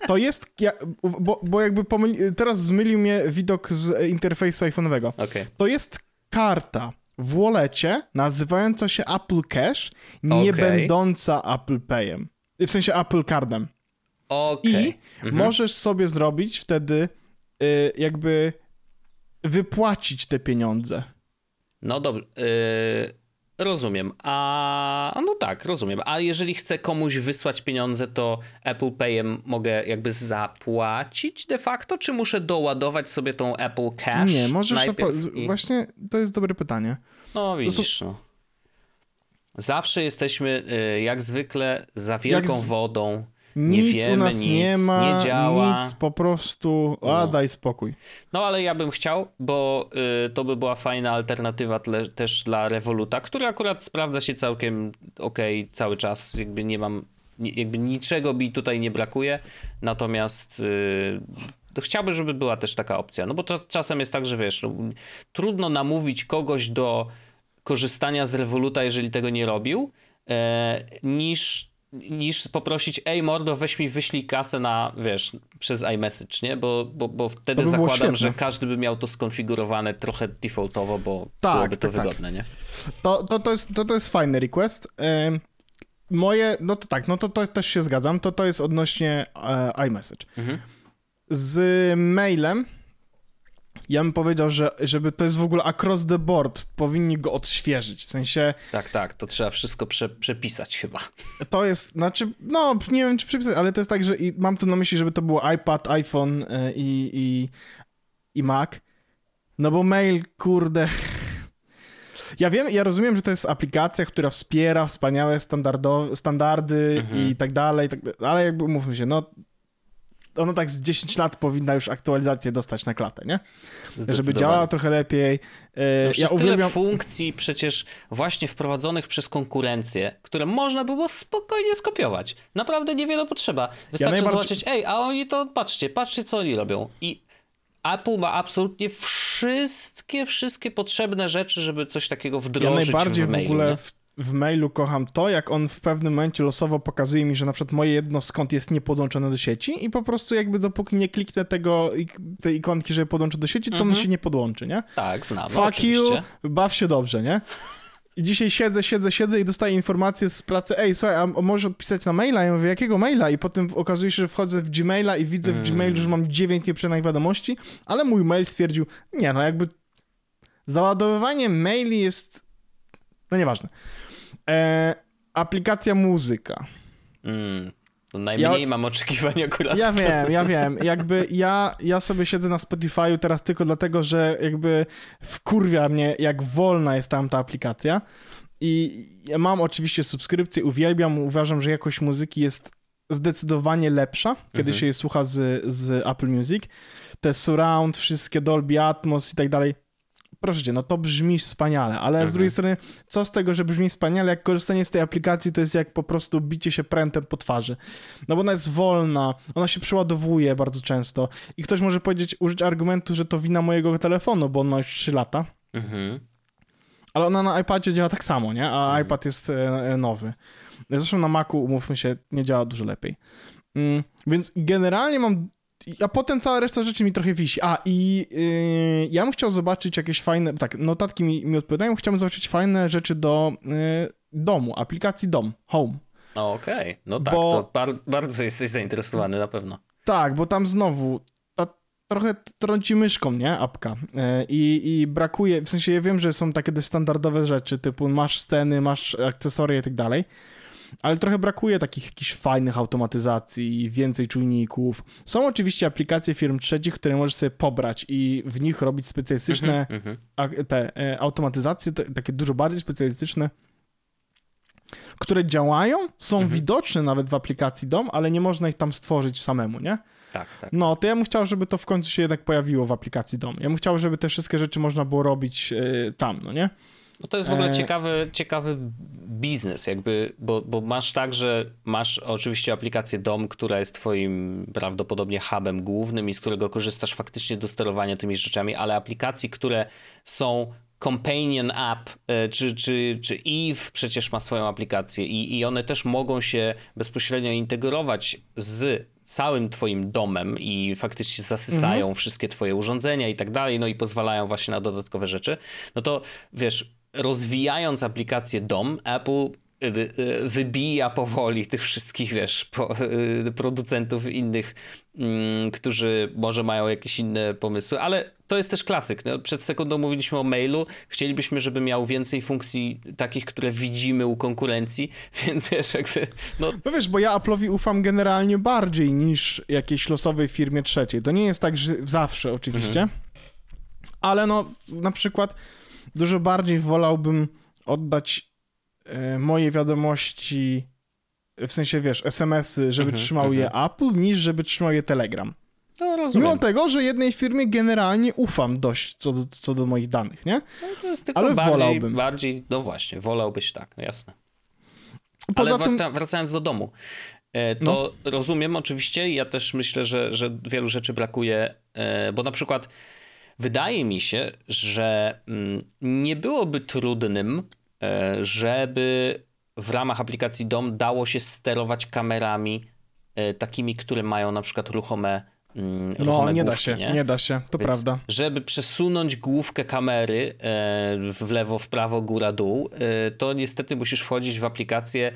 To jest, ja, bo, bo jakby pomyli, teraz zmylił mnie widok z interfejsu iPhone'owego. Okej. To jest karta w wallecie nazywająca się Apple Cash, nie Okej. będąca Apple Payem. W sensie Apple Cardem. Okej. I Mhm. możesz sobie zrobić wtedy y, jakby wypłacić te pieniądze. No dobrze. Yy, rozumiem. A no tak, rozumiem. A jeżeli chcę komuś wysłać pieniądze, to Apple Payem mogę jakby zapłacić de facto, czy muszę doładować sobie tą Apple Cash? nie, możesz... i... Właśnie to jest dobre pytanie. No widzisz, no. Zawsze jesteśmy y, jak zwykle za wielką z- wodą. Nie Nic wiemy, u nas nic, nie ma, nie działa. nic, po prostu... A, No. daj spokój. No ale ja bym chciał, bo y, to by była fajna alternatywa tle, też dla Revoluta, który akurat sprawdza się całkiem okej cały czas. Jakby nie mam, nie, jakby niczego mi tutaj nie brakuje. Natomiast y, chciałbym, żeby była też taka opcja. No bo czas, czasem jest tak, że wiesz, no, trudno namówić kogoś do korzystania z Revoluta, jeżeli tego nie robił, e, niż niż poprosić, ej mordo, weź mi wyślij kasę na, wiesz, przez iMessage, nie? Bo, bo, bo wtedy by zakładam, że każdy by miał to skonfigurowane trochę defaultowo, bo Tak, byłoby to tak, tak. wygodne, nie? To, to, to, jest, to, to jest fajny request. Moje, no to tak, no to, to też się zgadzam, to to jest odnośnie e, iMessage. Mhm. Z mailem ja bym powiedział, że żeby to jest w ogóle across the board, powinni go odświeżyć. W sensie Tak, tak, to trzeba wszystko prze, przepisać chyba. to jest, znaczy, no nie wiem czy przypisać, ale to jest tak, że i mam tu na myśli, żeby to było iPad, iPhone e, i, i, i Mac. No bo mail, kurde. <laughs> Ja wiem, ja rozumiem, że to jest aplikacja, która wspiera wspaniałe standardy Mhm. i tak dalej, i tak dalej, ale jakby umówmy się, no ona tak z 10 lat powinna już aktualizację dostać na klatę, nie? Żeby działała trochę lepiej. E, No ja jest tyle uwielbiam... funkcji przecież właśnie wprowadzonych przez konkurencję, które można było spokojnie skopiować. Naprawdę niewiele potrzeba. Wystarczy najbardziej- zobaczyć, ej, a oni to, patrzcie, patrzcie co oni robią. I Apple ma absolutnie wszystkie, wszystkie potrzebne rzeczy, żeby coś takiego Ja wdrożyć najbardziej w w, mailu. ogóle w, w mailu kocham to, jak on w pewnym momencie losowo pokazuje mi, że na przykład moje jedno skąd jest niepodłączone do sieci i po prostu jakby dopóki nie kliknę tego, tej ikonki, żeby podłączyć do sieci, to on Mhm. się nie podłączy, nie? Tak, znam, Fuck you, oczywiście. baw się dobrze, nie? I dzisiaj siedzę, siedzę, siedzę i dostaję informację z pracy, ej, słuchaj, a możesz odpisać na maila? Ja mówię, jakiego maila? I potem okazuje się, że wchodzę w Gmaila i widzę w Mm. Gmailu, że mam 9 nieprzeczytanych wiadomości, ale mój mail stwierdził, nie, no jakby załadowywanie maili jest, no nieważne. E, aplikacja muzyka. Mm, to najmniej mam oczekiwań akurat. Ja wiem, ja wiem. Jakby ja, ja sobie siedzę na Spotify'u teraz tylko dlatego, że jakby wkurwia mnie, jak wolna jest tam ta aplikacja. I ja mam oczywiście subskrypcję, uwielbiam, uważam, że jakość muzyki jest zdecydowanie lepsza, kiedy Mhm. się je słucha z, z Apple Music. Te surround, wszystkie Dolby Atmos i tak dalej. Proszę cię, no to brzmi wspaniale, ale Mhm. z drugiej strony, co z tego, że brzmi wspaniale, jak korzystanie z tej aplikacji to jest jak po prostu bicie się prętem po twarzy. No bo ona jest wolna, ona się przeładowuje bardzo często i ktoś może powiedzieć, użyć argumentu, że to wina mojego telefonu, bo on ma już 3 lata, Mhm. ale ona na iPadzie działa tak samo, nie? A iPad jest e, e, nowy. Zresztą na Macu, umówmy się, nie działa dużo lepiej. Mm, więc generalnie mam. A potem cała reszta rzeczy mi trochę wisi. A i yy, ja bym chciał zobaczyć jakieś fajne. Tak, notatki mi, mi odpowiadają. Chciałbym zobaczyć fajne rzeczy do yy, domu, aplikacji dom, home. Okej, no tak, Bo- to bar bardzo jesteś zainteresowany na pewno. Tak, bo tam znowu ta, trochę trąci myszką, nie? Apka. Yy, I, I brakuje, w sensie ja wiem, że są takie dość standardowe rzeczy, typu masz sceny, masz akcesoria i tak dalej, ale trochę brakuje takich jakichś fajnych automatyzacji, więcej czujników. Są oczywiście aplikacje firm trzecich, które możesz sobie pobrać i w nich robić specjalistyczne Mhm. a, te e, automatyzacje, te, takie dużo bardziej specjalistyczne, które działają, są Mhm. widoczne nawet w aplikacji DOM, ale nie można ich tam stworzyć samemu, nie? Tak, tak. No, to ja bym chciał, żeby to w końcu się jednak pojawiło w aplikacji DOM. Ja bym chciał, żeby te wszystkie rzeczy można było robić e, tam, no nie? No to jest w ogóle E- ciekawy, ciekawy biznes, jakby, bo, bo masz tak, że masz oczywiście aplikację DOM, która jest twoim prawdopodobnie hubem głównym i z którego korzystasz faktycznie do sterowania tymi rzeczami, ale aplikacji, które są Companion App, e, czy, czy, czy Eve przecież ma swoją aplikację i, i one też mogą się bezpośrednio integrować z całym twoim domem i faktycznie zasysają wszystkie twoje urządzenia i tak dalej, no i pozwalają właśnie na dodatkowe rzeczy, no to wiesz, rozwijając aplikację dom, Apple y, y, wybija powoli tych wszystkich, wiesz, y, producentów innych, mm, którzy może mają jakieś inne pomysły, ale to jest też klasyk. No, przed sekundą mówiliśmy o mailu, chcielibyśmy, żeby miał więcej funkcji takich, które widzimy u konkurencji, <laughs> więc wiesz, jakby, no No wiesz, bo ja Apple'owi ufam generalnie bardziej niż jakiejś losowej firmie trzeciej. To nie jest tak, że zawsze oczywiście, ale no na przykład dużo bardziej wolałbym oddać e, moje wiadomości, w sensie wiesz, SMS-y, żeby Mhm, trzymał je Apple, niż żeby trzymał je Telegram. no rozumiem. Mimo tego, że jednej firmie generalnie ufam dość co do, co do moich danych, nie? No, to jest tylko ale bardziej, wolałbym. bardziej, no właśnie, wolałbyś tak, no jasne. Poza Ale tym, wraca, wracając do domu, e, to rozumiem oczywiście, ja też myślę, że, że wielu rzeczy brakuje, e, bo na przykład wydaje mi się, że mm, nie byłoby trudnym, e, żeby w ramach aplikacji DOM dało się sterować kamerami e, takimi, które mają na przykład ruchome, mm, no nie da główki, się, nie? nie da się, to Więc prawda. Żeby przesunąć główkę kamery e, w lewo, w prawo, góra, dół, to niestety musisz wchodzić w aplikację,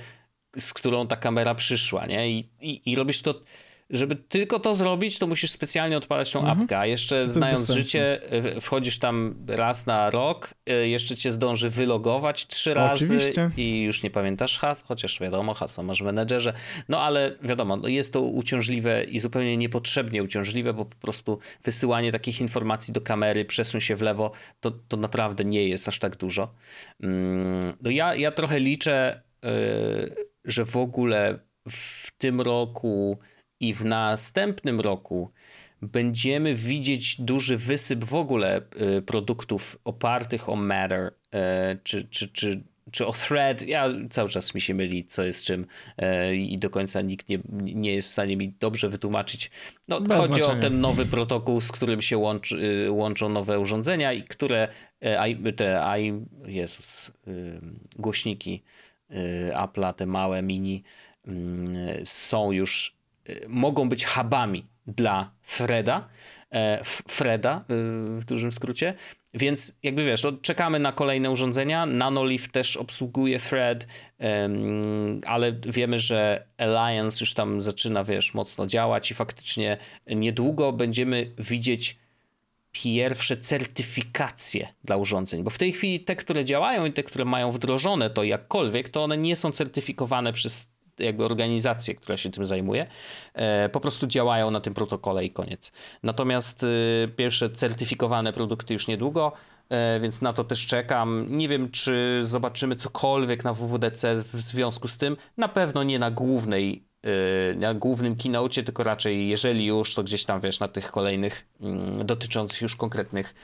z którą ta kamera przyszła, nie? I, i, i robisz to. Żeby tylko to zrobić, to musisz specjalnie odpalać tą apkę, a jeszcze Mhm. znając życie, e, wchodzisz tam raz na rok, e, jeszcze cię zdąży wylogować trzy razy Oczywiście. i już nie pamiętasz has, chociaż wiadomo, hasło masz w menedżerze, no ale wiadomo, no jest to uciążliwe i zupełnie niepotrzebnie uciążliwe, bo po prostu wysyłanie takich informacji do kamery, przesuń się w lewo, to, to naprawdę nie jest aż tak dużo. Mm, No ja, ja trochę liczę, yy, że w ogóle w tym roku i w następnym roku będziemy widzieć duży wysyp w ogóle y, produktów opartych o Matter, y, czy, czy, czy, czy o Thread. Ja cały czas mi się myli, co jest czym y, i do końca nikt nie, nie jest w stanie mi dobrze wytłumaczyć. No, Bez chodzi znaczenia. o ten nowy protokół, z którym się łączy, łączą nowe urządzenia i które te i, Jezus, głośniki Apple'a, te małe mini y, są już mogą być hubami dla Freda, e, Freda y, w dużym skrócie, więc jakby wiesz, no, czekamy na kolejne urządzenia, Nanolive też obsługuje Thread, ale wiemy, że Alliance już tam zaczyna, wiesz, mocno działać i faktycznie niedługo będziemy widzieć pierwsze certyfikacje dla urządzeń, bo w tej chwili te, które działają i te, które mają wdrożone to jakkolwiek, to one nie są certyfikowane przez jakby organizację, która się tym zajmuje, e, po prostu działają na tym protokole i koniec. Natomiast e, pierwsze certyfikowane produkty już niedługo, e, więc na to też czekam. Nie wiem, czy zobaczymy cokolwiek na WWDC w związku z tym. Na pewno nie na głównej na głównym keynote, tylko raczej jeżeli już, to gdzieś tam wiesz, na tych kolejnych mm, dotyczących już konkretnych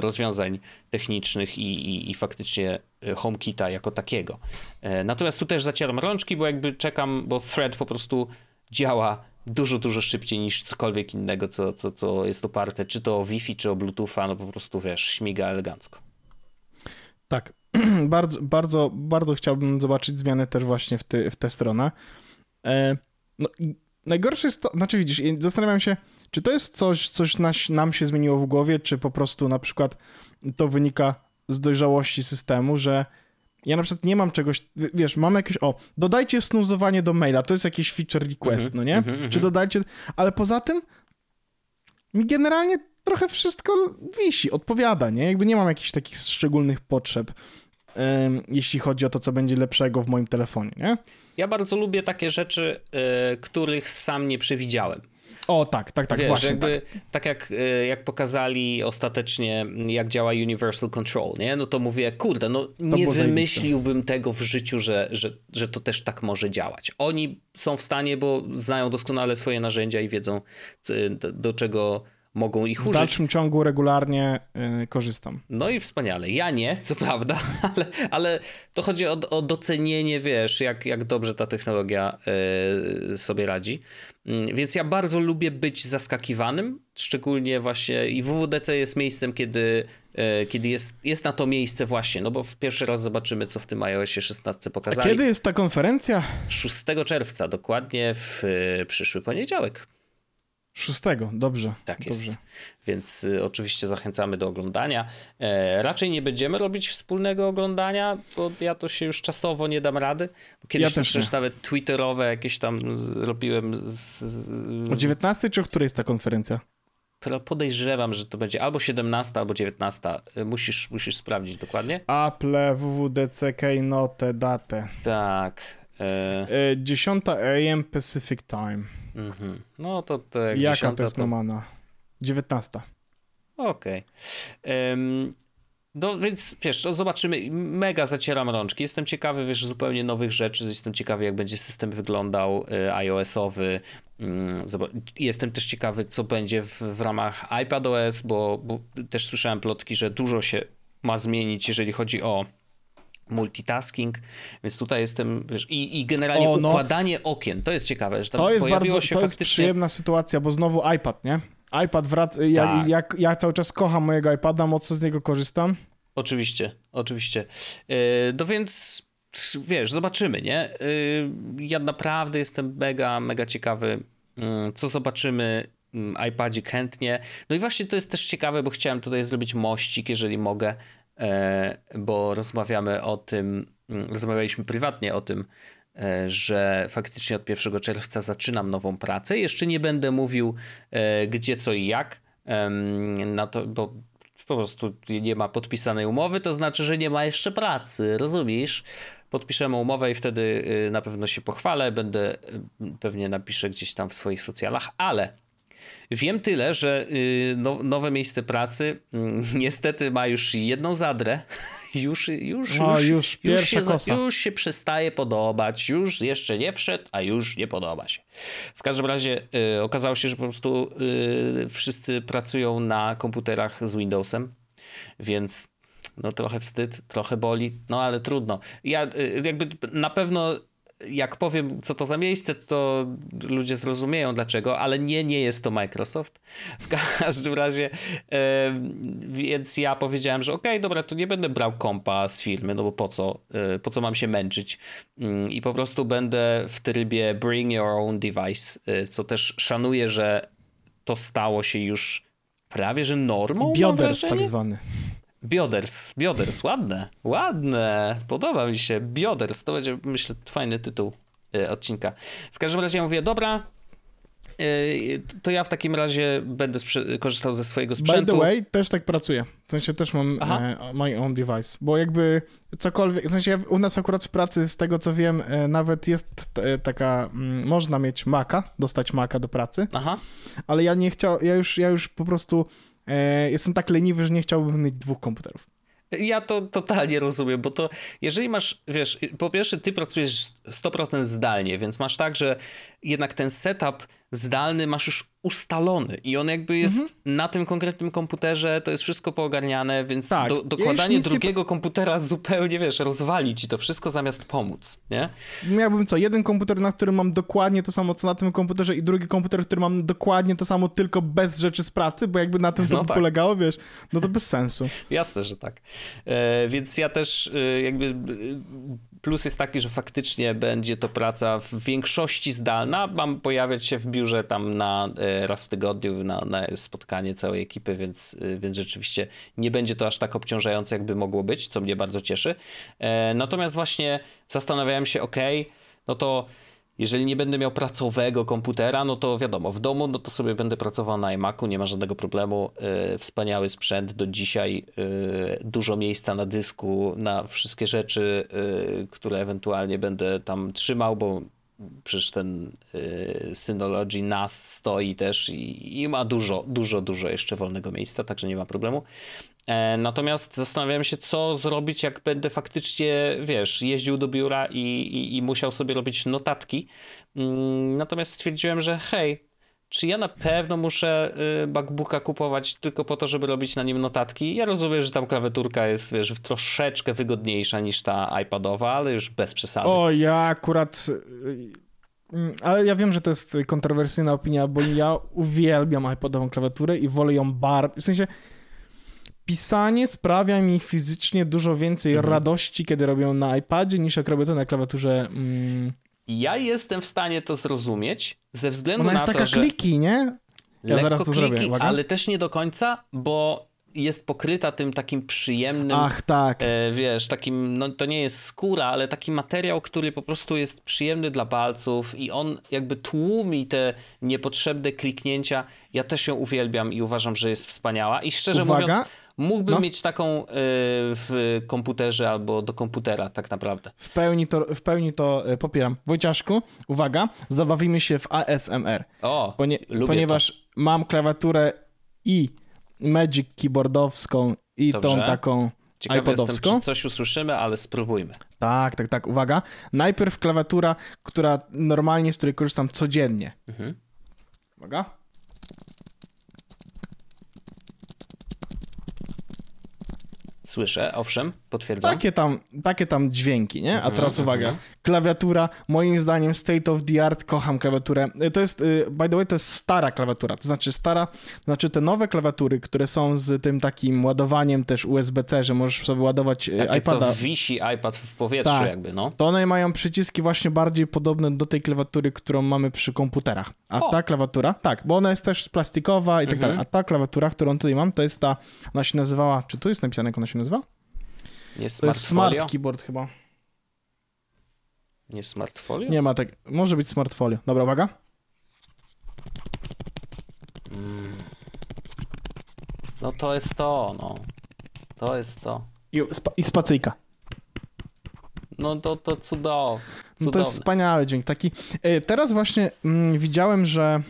rozwiązań technicznych i, i, i faktycznie HomeKita jako takiego. E, natomiast tu też zacieram rączki, bo jakby czekam, bo Thread po prostu działa dużo, dużo szybciej niż cokolwiek innego, co, co, co jest oparte, czy to o Wi-Fi, czy o Bluetootha, no po prostu wiesz, śmiga elegancko. Tak, <clears throat> bardzo, bardzo, bardzo chciałbym zobaczyć zmiany też właśnie w, ty, w tę stronę. E, no, najgorsze jest to, znaczy widzisz, zastanawiam się, czy to jest coś, coś nas, nam się zmieniło w głowie, czy po prostu na przykład to wynika z dojrzałości systemu, że ja na przykład nie mam czegoś, wiesz, mam jakieś, o, dodajcie snuzowanie do maila, to jest jakiś feature request, mm -hmm, no nie? Mm -hmm, czy dodajcie, ale poza tym mi generalnie trochę wszystko wisi, odpowiada, nie? Jakby nie mam jakichś takich szczególnych potrzeb, um, jeśli chodzi o to, co będzie lepszego w moim telefonie, nie? Ja bardzo lubię takie rzeczy, y, których sam nie przewidziałem. O, tak, tak, tak, Wiesz, właśnie. Jakby, tak. tak jak, y, jak pokazali ostatecznie, jak działa Universal Control, nie? No to mówię, kurde, no nie wymyśliłbym tego w życiu, że, że, że to też tak może działać. Oni są w stanie, bo znają doskonale swoje narzędzia i wiedzą, do, do czego mogą ich użyć. W dalszym ciągu regularnie y, korzystam. No i wspaniale. Ja nie, co prawda, <laughs> ale, ale to chodzi o, o docenienie, wiesz, jak, jak dobrze ta technologia y, sobie radzi. Y, więc ja bardzo lubię być zaskakiwanym, szczególnie właśnie i WWDC jest miejscem, kiedy, y, kiedy jest, jest na to miejsce właśnie, no bo w pierwszy raz zobaczymy, co w tym iOSie 16 pokazali. A kiedy jest ta konferencja? 6 czerwca, dokładnie w y, przyszły poniedziałek. Szóstego, dobrze. Tak dobrze. jest. Więc y, oczywiście zachęcamy do oglądania. E, raczej nie będziemy robić wspólnego oglądania, bo ja to się już czasowo nie dam rady. Kiedyś ja też nawet twitterowe jakieś tam robiłem. Z, z... O 19 czy o której jest ta konferencja? Podejrzewam, że to będzie albo 17, albo 19. Y, musisz, musisz sprawdzić dokładnie. Apple, WWDC, Keynote, datę. Tak. E... 10 AM Pacific Time. Mhm. No to, to jak Jaka dziesiąta, to jest to... nomana? 19. Okej. Okay. Um, no więc wiesz, to zobaczymy. Mega zacieram rączki. Jestem ciekawy, wiesz, zupełnie nowych rzeczy. Jestem ciekawy, jak będzie system wyglądał y, iOS-owy. Mm, jestem też ciekawy, co będzie w, w ramach iPadOS, bo, bo też słyszałem plotki, że dużo się ma zmienić, jeżeli chodzi o multitasking, więc tutaj jestem, wiesz, i, i generalnie o, no. układanie okien, to jest ciekawe, że tam to jest pojawiło bardzo, się to faktycznie... jest przyjemna sytuacja, bo znowu iPad, nie? iPad wraca, ja, tak. jak, ja cały czas kocham mojego iPada, mocno z niego korzystam. Oczywiście, oczywiście. Yy, no więc wiesz, zobaczymy, nie? Yy, ja naprawdę jestem mega, mega ciekawy, yy, co zobaczymy iPadzie chętnie. No i właśnie to jest też ciekawe, bo chciałem tutaj zrobić mościk, jeżeli mogę, E, bo rozmawiamy o tym, mm, rozmawialiśmy prywatnie o tym, e, że faktycznie od 1 czerwca zaczynam nową pracę. Jeszcze nie będę mówił e, gdzie, co i jak, na to, bo po prostu nie ma podpisanej umowy, to znaczy, że nie ma jeszcze pracy, rozumiesz? Podpiszemy umowę i wtedy na pewno się pochwalę, będę pewnie napiszę gdzieś tam w swoich socjalach, ale Wiem tyle, że y, no, nowe miejsce pracy mm, <laughs> niestety ma już jedną zadrę. <laughs> Już, już, no, już, już, już, się, kosa. już się przestaje podobać, już jeszcze nie wszedł, a już nie podoba się. W każdym razie y, okazało się, że po prostu y, wszyscy pracują na komputerach z Windowsem, więc no trochę wstyd, trochę boli, no ale trudno. Ja y, jakby na pewno jak powiem, co to za miejsce, to ludzie zrozumieją dlaczego, ale nie, nie jest to Microsoft. W każdym razie, więc ja powiedziałem, że okej, okay, dobra, to nie będę brał kompa z firmy, no bo po co, e, po co mam się męczyć mm, i po prostu będę w trybie bring your own device, e, co też szanuję, że to stało się już prawie, że normą, Bioders tak zwany. Bioders, Bioders, ładne, ładne, podoba mi się. Bioders, to będzie, myślę, fajny tytuł y, odcinka. W każdym razie ja mówię, dobra, y, to ja w takim razie będę korzystał ze swojego sprzętu. By the way, też tak pracuję. W sensie też mam e, my own device, bo jakby cokolwiek, w sensie u nas akurat w pracy, z tego co wiem, e, nawet jest e, taka, m, można mieć Maca, dostać Maca do pracy, Aha. ale ja nie chciał, ja już, ja już po prostu jestem tak leniwy, że nie chciałbym mieć dwóch komputerów. Ja to totalnie rozumiem, bo to jeżeli masz, wiesz, po pierwsze ty pracujesz 100% zdalnie, więc masz tak, że jednak ten setup zdalny masz już ustalony i on jakby jest mhm. na tym konkretnym komputerze, to jest wszystko poogarniane, więc tak. do, dokładanie ja drugiego nie... komputera zupełnie, wiesz, rozwali ci to wszystko zamiast pomóc, nie? Miałbym co, jeden komputer, na którym mam dokładnie to samo, co na tym komputerze i drugi komputer, który mam dokładnie to samo, tylko bez rzeczy z pracy, bo jakby na tym to no tak. polegało, wiesz, no to bez sensu. Jasne, że tak. E, więc ja też e, jakby Plus jest taki, że faktycznie będzie to praca w większości zdalna. Mam pojawiać się w biurze tam na e, raz w tygodniu na, na spotkanie całej ekipy, więc, e, więc rzeczywiście nie będzie to aż tak obciążające, jakby mogło być, co mnie bardzo cieszy. E, natomiast właśnie zastanawiałem się, ok, no to jeżeli nie będę miał pracowego komputera, no to wiadomo, w domu no to sobie będę pracował na iMacu, nie ma żadnego problemu. Yy, wspaniały sprzęt do dzisiaj, yy, dużo miejsca na dysku, na wszystkie rzeczy, yy, które ewentualnie będę tam trzymał, bo przecież ten Synology NAS stoi też i, i ma dużo, dużo, dużo jeszcze wolnego miejsca, także nie ma problemu. E, natomiast zastanawiałem się, co zrobić, jak będę faktycznie, wiesz, jeździł do biura i, i, i musiał sobie robić notatki. Mm, natomiast stwierdziłem, że hej, czy ja na pewno muszę y, MacBooka kupować tylko po to, żeby robić na nim notatki? Ja rozumiem, że tam klawiaturka jest, wiesz, troszeczkę wygodniejsza niż ta iPadowa, ale już bez przesady. O, ja akurat... Y, ale ja wiem, że to jest kontrowersyjna opinia, bo ja uwielbiam iPadową klawiaturę i wolę ją bar... W sensie pisanie sprawia mi fizycznie dużo więcej mhm. radości, kiedy robię na iPadzie, niż jak robię to na klawiaturze. Mm. Ja jestem w stanie to zrozumieć ze względu Ona na to, że... Ona jest taka kliki, nie? Ja zaraz to kliki, zrobię. Uwaga. Ale też nie do końca, bo jest pokryta tym takim przyjemnym. Ach, tak. E, wiesz, takim, no to nie jest skóra, ale taki materiał, który po prostu jest przyjemny dla palców i on jakby tłumi te niepotrzebne kliknięcia. Ja też ją uwielbiam i uważam, że jest wspaniała. I szczerze Uwaga. mówiąc, Mógłbym no. mieć taką y, w komputerze albo do komputera, tak naprawdę. W pełni to, w pełni to y, popieram. Wojciaszku, uwaga, zabawimy się w ASMR. O, Ponie ponieważ to. mam klawiaturę i Magic keyboardowską i Dobrze. tą taką Ciekawy iPodowską. jestem, czy coś usłyszymy, ale spróbujmy. Tak, tak, tak. Uwaga. Najpierw klawiatura, która normalnie, z której korzystam codziennie. Mhm. Uwaga. Słyszę, owszem, potwierdzam. Takie tam, takie tam dźwięki, nie? A mhm, teraz uwaga, mhm. klawiatura, moim zdaniem state of the art, kocham klawiaturę. Y, to jest, y, by the way, to jest stara klawiatura, to znaczy stara, to znaczy te nowe klawiatury, które są z tym takim ładowaniem też USB-C, że możesz sobie ładować y, Takie, iPada. co wisi iPad w powietrzu tak, jakby, no. To one mają przyciski właśnie bardziej podobne do tej klawiatury, którą mamy przy komputerach. A o. ta klawiatura, tak, bo ona jest też plastikowa i tak mhm. dalej. A ta klawiatura, którą tutaj mam, to jest ta, ona się nazywała, czy tu jest napisane, jak ona się nazywa? Nie smart to jest smart keyboard chyba. Nie smartfolio? Nie ma tak. Może być smartfolio. Dobra, uwaga. Mm. No to jest to, no. To jest to. I, i spacyjka. No to, to cudowne. No to jest wspaniały dźwięk. Taki. E, teraz właśnie mm, widziałem, że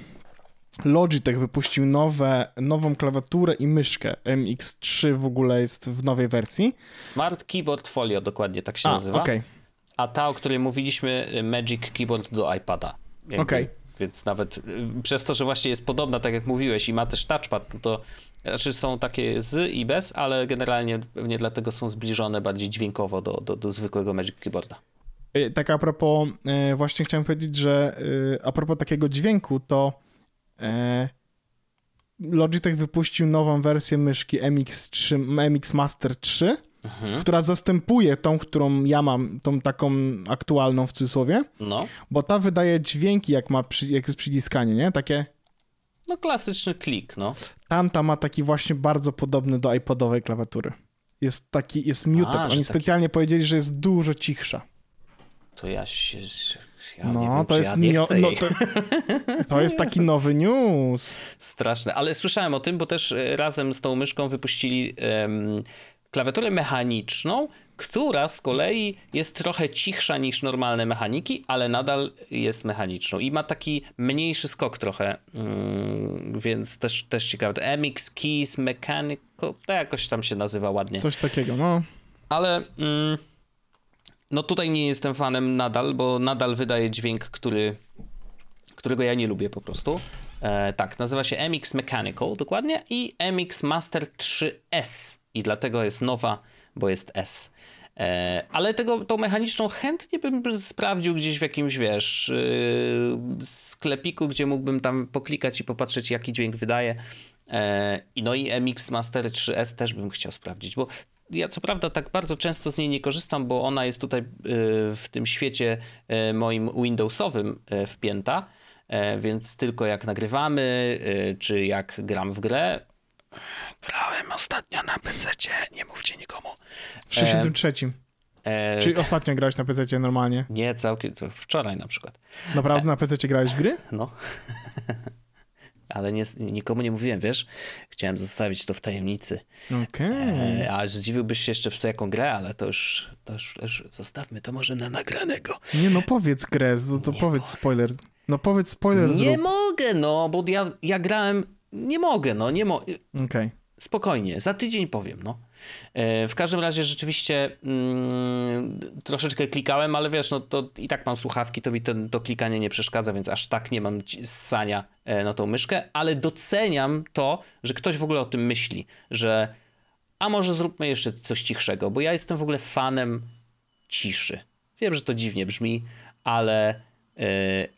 Logitech wypuścił nowe, nową klawiaturę i myszkę. MX3 w ogóle jest w nowej wersji. Smart Keyboard Folio, dokładnie tak się A, nazywa. Okay. A ta, o której mówiliśmy, Magic Keyboard do iPada. Okej. Okay. Więc nawet y, przez to, że właśnie jest podobna, tak jak mówiłeś, i ma też touchpad, no to znaczy są takie z i bez, ale generalnie pewnie dlatego są zbliżone bardziej dźwiękowo do, do, do zwykłego Magic Keyboarda. Y, tak a propos, y, właśnie chciałem powiedzieć, że a propos takiego dźwięku, to Logitech wypuścił nową wersję myszki MX3, MX Master 3, mhm. która zastępuje tą, którą ja mam, tą taką aktualną w cudzysłowie. No. Bo ta wydaje dźwięki, jak ma jak jest przyciskanie, nie? Takie. No klasyczny klik, no. Tamta ma taki właśnie bardzo podobny do iPodowej klawiatury. Jest taki, jest muted. A, Oni taki... specjalnie powiedzieli, że jest dużo cichsza. To ja się ja no, wiem, to jest ja no, to, <laughs> to, jest taki nowy news. Straszne, ale słyszałem o tym, bo też e, razem z tą myszką wypuścili um, klawiaturę mechaniczną, która z kolei jest trochę cichsza niż normalne mechaniki, ale nadal jest mechaniczną i ma taki mniejszy skok trochę, mm, więc też, też ciekawe. MX Keys Mechanical, to jakoś tam się nazywa ładnie. Coś takiego, no. Ale mm, no tutaj nie jestem fanem nadal, bo nadal wydaje dźwięk, który, którego ja nie lubię po prostu. E, tak, nazywa się MX Mechanical dokładnie i MX Master 3S i dlatego jest nowa, bo jest S. E, ale tego, tą mechaniczną chętnie bym sprawdził gdzieś w jakimś, wiesz, yy, sklepiku, gdzie mógłbym tam poklikać i popatrzeć, jaki dźwięk wydaje. E, no i MX Master 3S też bym chciał sprawdzić, bo ja co prawda tak bardzo często z niej nie korzystam, bo ona jest tutaj w tym świecie moim Windowsowym wpięta, więc tylko jak nagrywamy, czy jak gram w grę, grałem ostatnio na PC, nie mówcie nikomu. W 63. E, Czyli ostatnio grałeś na PC normalnie? Nie, całkiem, wczoraj na przykład. Naprawdę na PC grałeś w gry? No. <laughs> Ale nie, nikomu nie mówiłem, wiesz? Chciałem zostawić to w tajemnicy. Okej. Okay. E, a zdziwiłbyś się jeszcze w co jaką grę, ale to już, to już, już zostawmy to może na nagranego. Nie no, powiedz grę, to, to powiedz mogę. spoiler. No powiedz spoiler. Nie zrób. mogę, no, bo ja, ja grałem, nie mogę, no, nie mogę. Okej. Okay. Spokojnie, za tydzień powiem, no. E, w każdym razie rzeczywiście mm, troszeczkę klikałem, ale wiesz, no to i tak mam słuchawki, to mi ten, to klikanie nie przeszkadza, więc aż tak nie mam ssania e, na tą myszkę, ale doceniam to, że ktoś w ogóle o tym myśli, że a może zróbmy jeszcze coś cichszego, bo ja jestem w ogóle fanem ciszy. Wiem, że to dziwnie brzmi, ale, yy,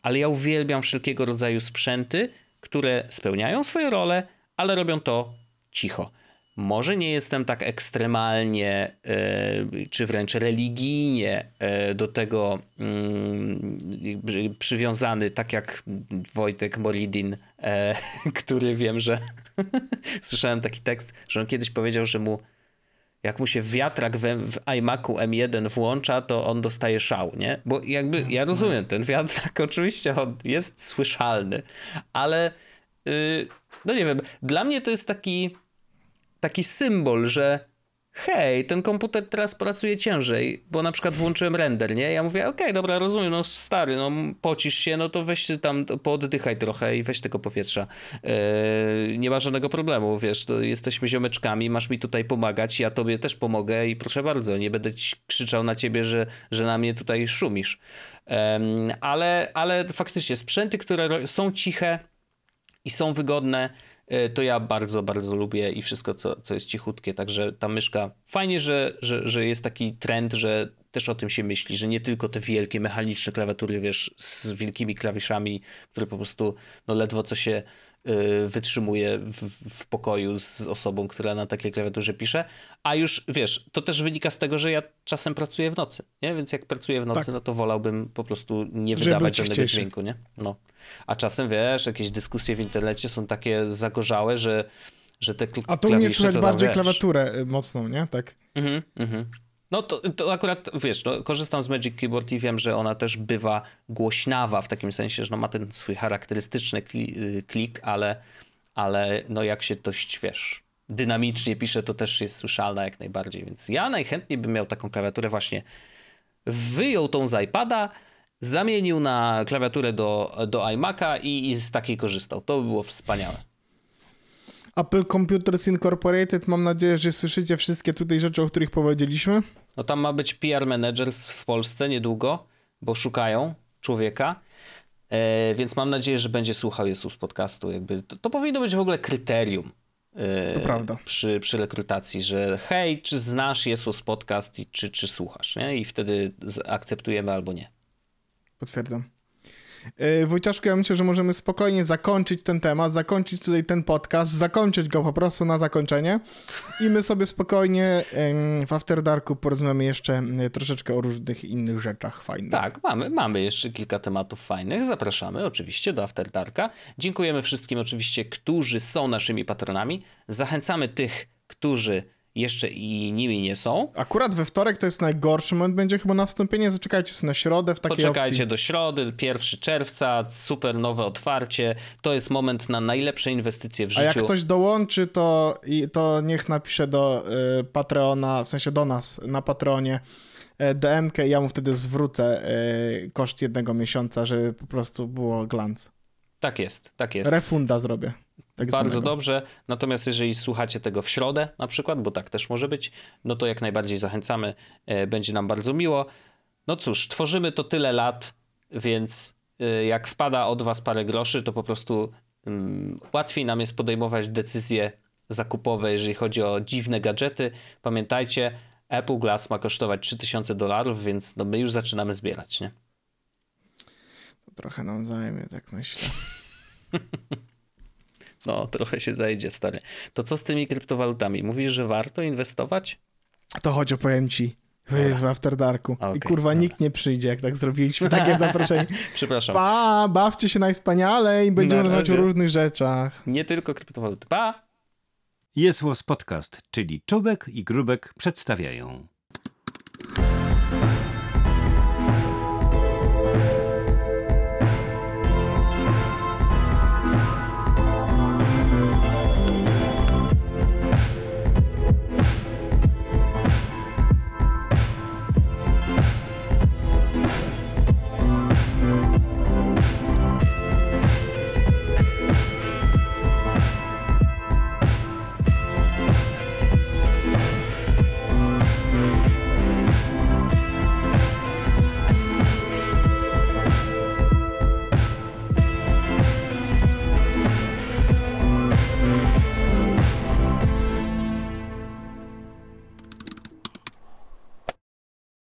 ale ja uwielbiam wszelkiego rodzaju sprzęty, które spełniają swoje role, ale robią to cicho. Może nie jestem tak ekstremalnie, e, czy wręcz religijnie e, do tego mm, przywiązany, tak jak Wojtek Molidin, e, <laughs> który wiem, że <laughs> słyszałem taki tekst, że on kiedyś powiedział, że mu jak mu się wiatrak w, w iMacu M1 włącza, to on dostaje szał, nie? Bo jakby, ja rozumiem, ten wiatrak <laughs> oczywiście on jest słyszalny, ale yy, no nie wiem, dla mnie to jest taki taki symbol, że hej, ten komputer teraz pracuje ciężej, bo na przykład włączyłem render, nie? Ja mówię, okej, okay, dobra, rozumiem, no stary, no pocisz się, no to weź tam, pooddychaj trochę i weź tego powietrza. Yy, nie ma żadnego problemu, wiesz, jesteśmy ziomeczkami, masz mi tutaj pomagać, ja tobie też pomogę i proszę bardzo, nie będę krzyczał na ciebie, że, że na mnie tutaj szumisz. Yy, ale, ale faktycznie sprzęty, które są ciche i są wygodne, to ja bardzo, bardzo lubię i wszystko, co, co jest cichutkie. Także ta myszka, fajnie, że, że, że jest taki trend, że też o tym się myśli, że nie tylko te wielkie mechaniczne klawiatury, wiesz, z wielkimi klawiszami, które po prostu no ledwo co się wytrzymuje w, w, pokoju z osobą, która na takiej klawiaturze pisze. A już wiesz, to też wynika z tego, że ja czasem pracuję w nocy, nie? Więc jak pracuję w nocy, tak. no to wolałbym po prostu nie wydawać żadnego dźwięku, nie? No. A czasem wiesz, jakieś dyskusje w internecie są takie zagorzałe, że, że te A tu mnie słychać bardziej wiesz. klawiaturę y, mocną, nie? Tak. Mhm, mhm. No to, to akurat, wiesz, no, korzystam z Magic Keyboard i wiem, że ona też bywa głośnawa w takim sensie, że no, ma ten swój charakterystyczny y, klik, ale, ale no jak się dość, wiesz, dynamicznie pisze, to też jest słyszalna jak najbardziej, więc ja najchętniej bym miał taką klawiaturę właśnie, wyjął tą z iPada, zamienił na klawiaturę do, do iMac'a i, i z takiej korzystał. To by było wspaniałe. Apple Computers Incorporated, mam nadzieję, że słyszycie wszystkie tutaj rzeczy, o których powiedzieliśmy. No tam ma być PR manager w Polsce niedługo, bo szukają człowieka. E, więc mam nadzieję, że będzie słuchał Jesus podcastu. Jakby to, to powinno być w ogóle kryterium. E. Przy, przy rekrutacji, że hej, czy znasz Jesus podcast i czy, czy słuchasz, nie? I wtedy akceptujemy albo nie. Potwierdzam. E, Wojciaszku, ja myślę, że możemy spokojnie zakończyć ten temat, zakończyć tutaj ten podcast, zakończyć go po prostu na zakończenie i my sobie spokojnie w After Darku porozmawiamy jeszcze troszeczkę o różnych innych rzeczach fajnych. Tak, mamy, mamy jeszcze kilka tematów fajnych. Zapraszamy oczywiście do After Darka. Dziękujemy wszystkim oczywiście, którzy są naszymi patronami. Zachęcamy tych, którzy jeszcze i nimi nie są. Akurat we wtorek to jest najgorszy moment, będzie chyba na wstąpienie. Zaczekajcie sobie na środę w takiej Poczekajcie opcji. do środy, 1 czerwca, super nowe otwarcie. To jest moment na najlepsze inwestycje w A życiu. jak ktoś dołączy, to, to niech napisze do y, Patreona, w sensie do nas na Patronie y, i ja mu wtedy zwrócę y, koszt jednego miesiąca, żeby po prostu było glans. Tak jest, tak jest. Refunda zrobię. Tak Bardzo zwanego. dobrze. Natomiast jeżeli słuchacie tego w środę na przykład, bo tak też może być, no to jak najbardziej zachęcamy. E, Będzie nam bardzo miło. No cóż, tworzymy to tyle lat, więc e, jak wpada od was parę groszy, to po prostu mm, łatwiej nam jest podejmować decyzje zakupowe, jeżeli chodzi o dziwne gadżety. Pamiętajcie, Apple Glass ma kosztować 3000 dolarów, więc no my już zaczynamy zbierać, nie? Trochę nam zajmie, tak myślę. <laughs> No, trochę się zajdzie, stary. To co z tymi kryptowalutami? Mówisz, że warto inwestować? To chodź opowiem ci w, w After Darku. Okej, I kurwa dobra. nikt nie przyjdzie, jak tak zrobiliśmy takie zaproszenie. <laughs> Przepraszam. Pa, bawcie się najwspanialej i będziemy Na rozmawiać o różnych rzeczach. Nie tylko kryptowaluty. Pa! Jest Podcast, czyli Czubek i Grubek przedstawiają.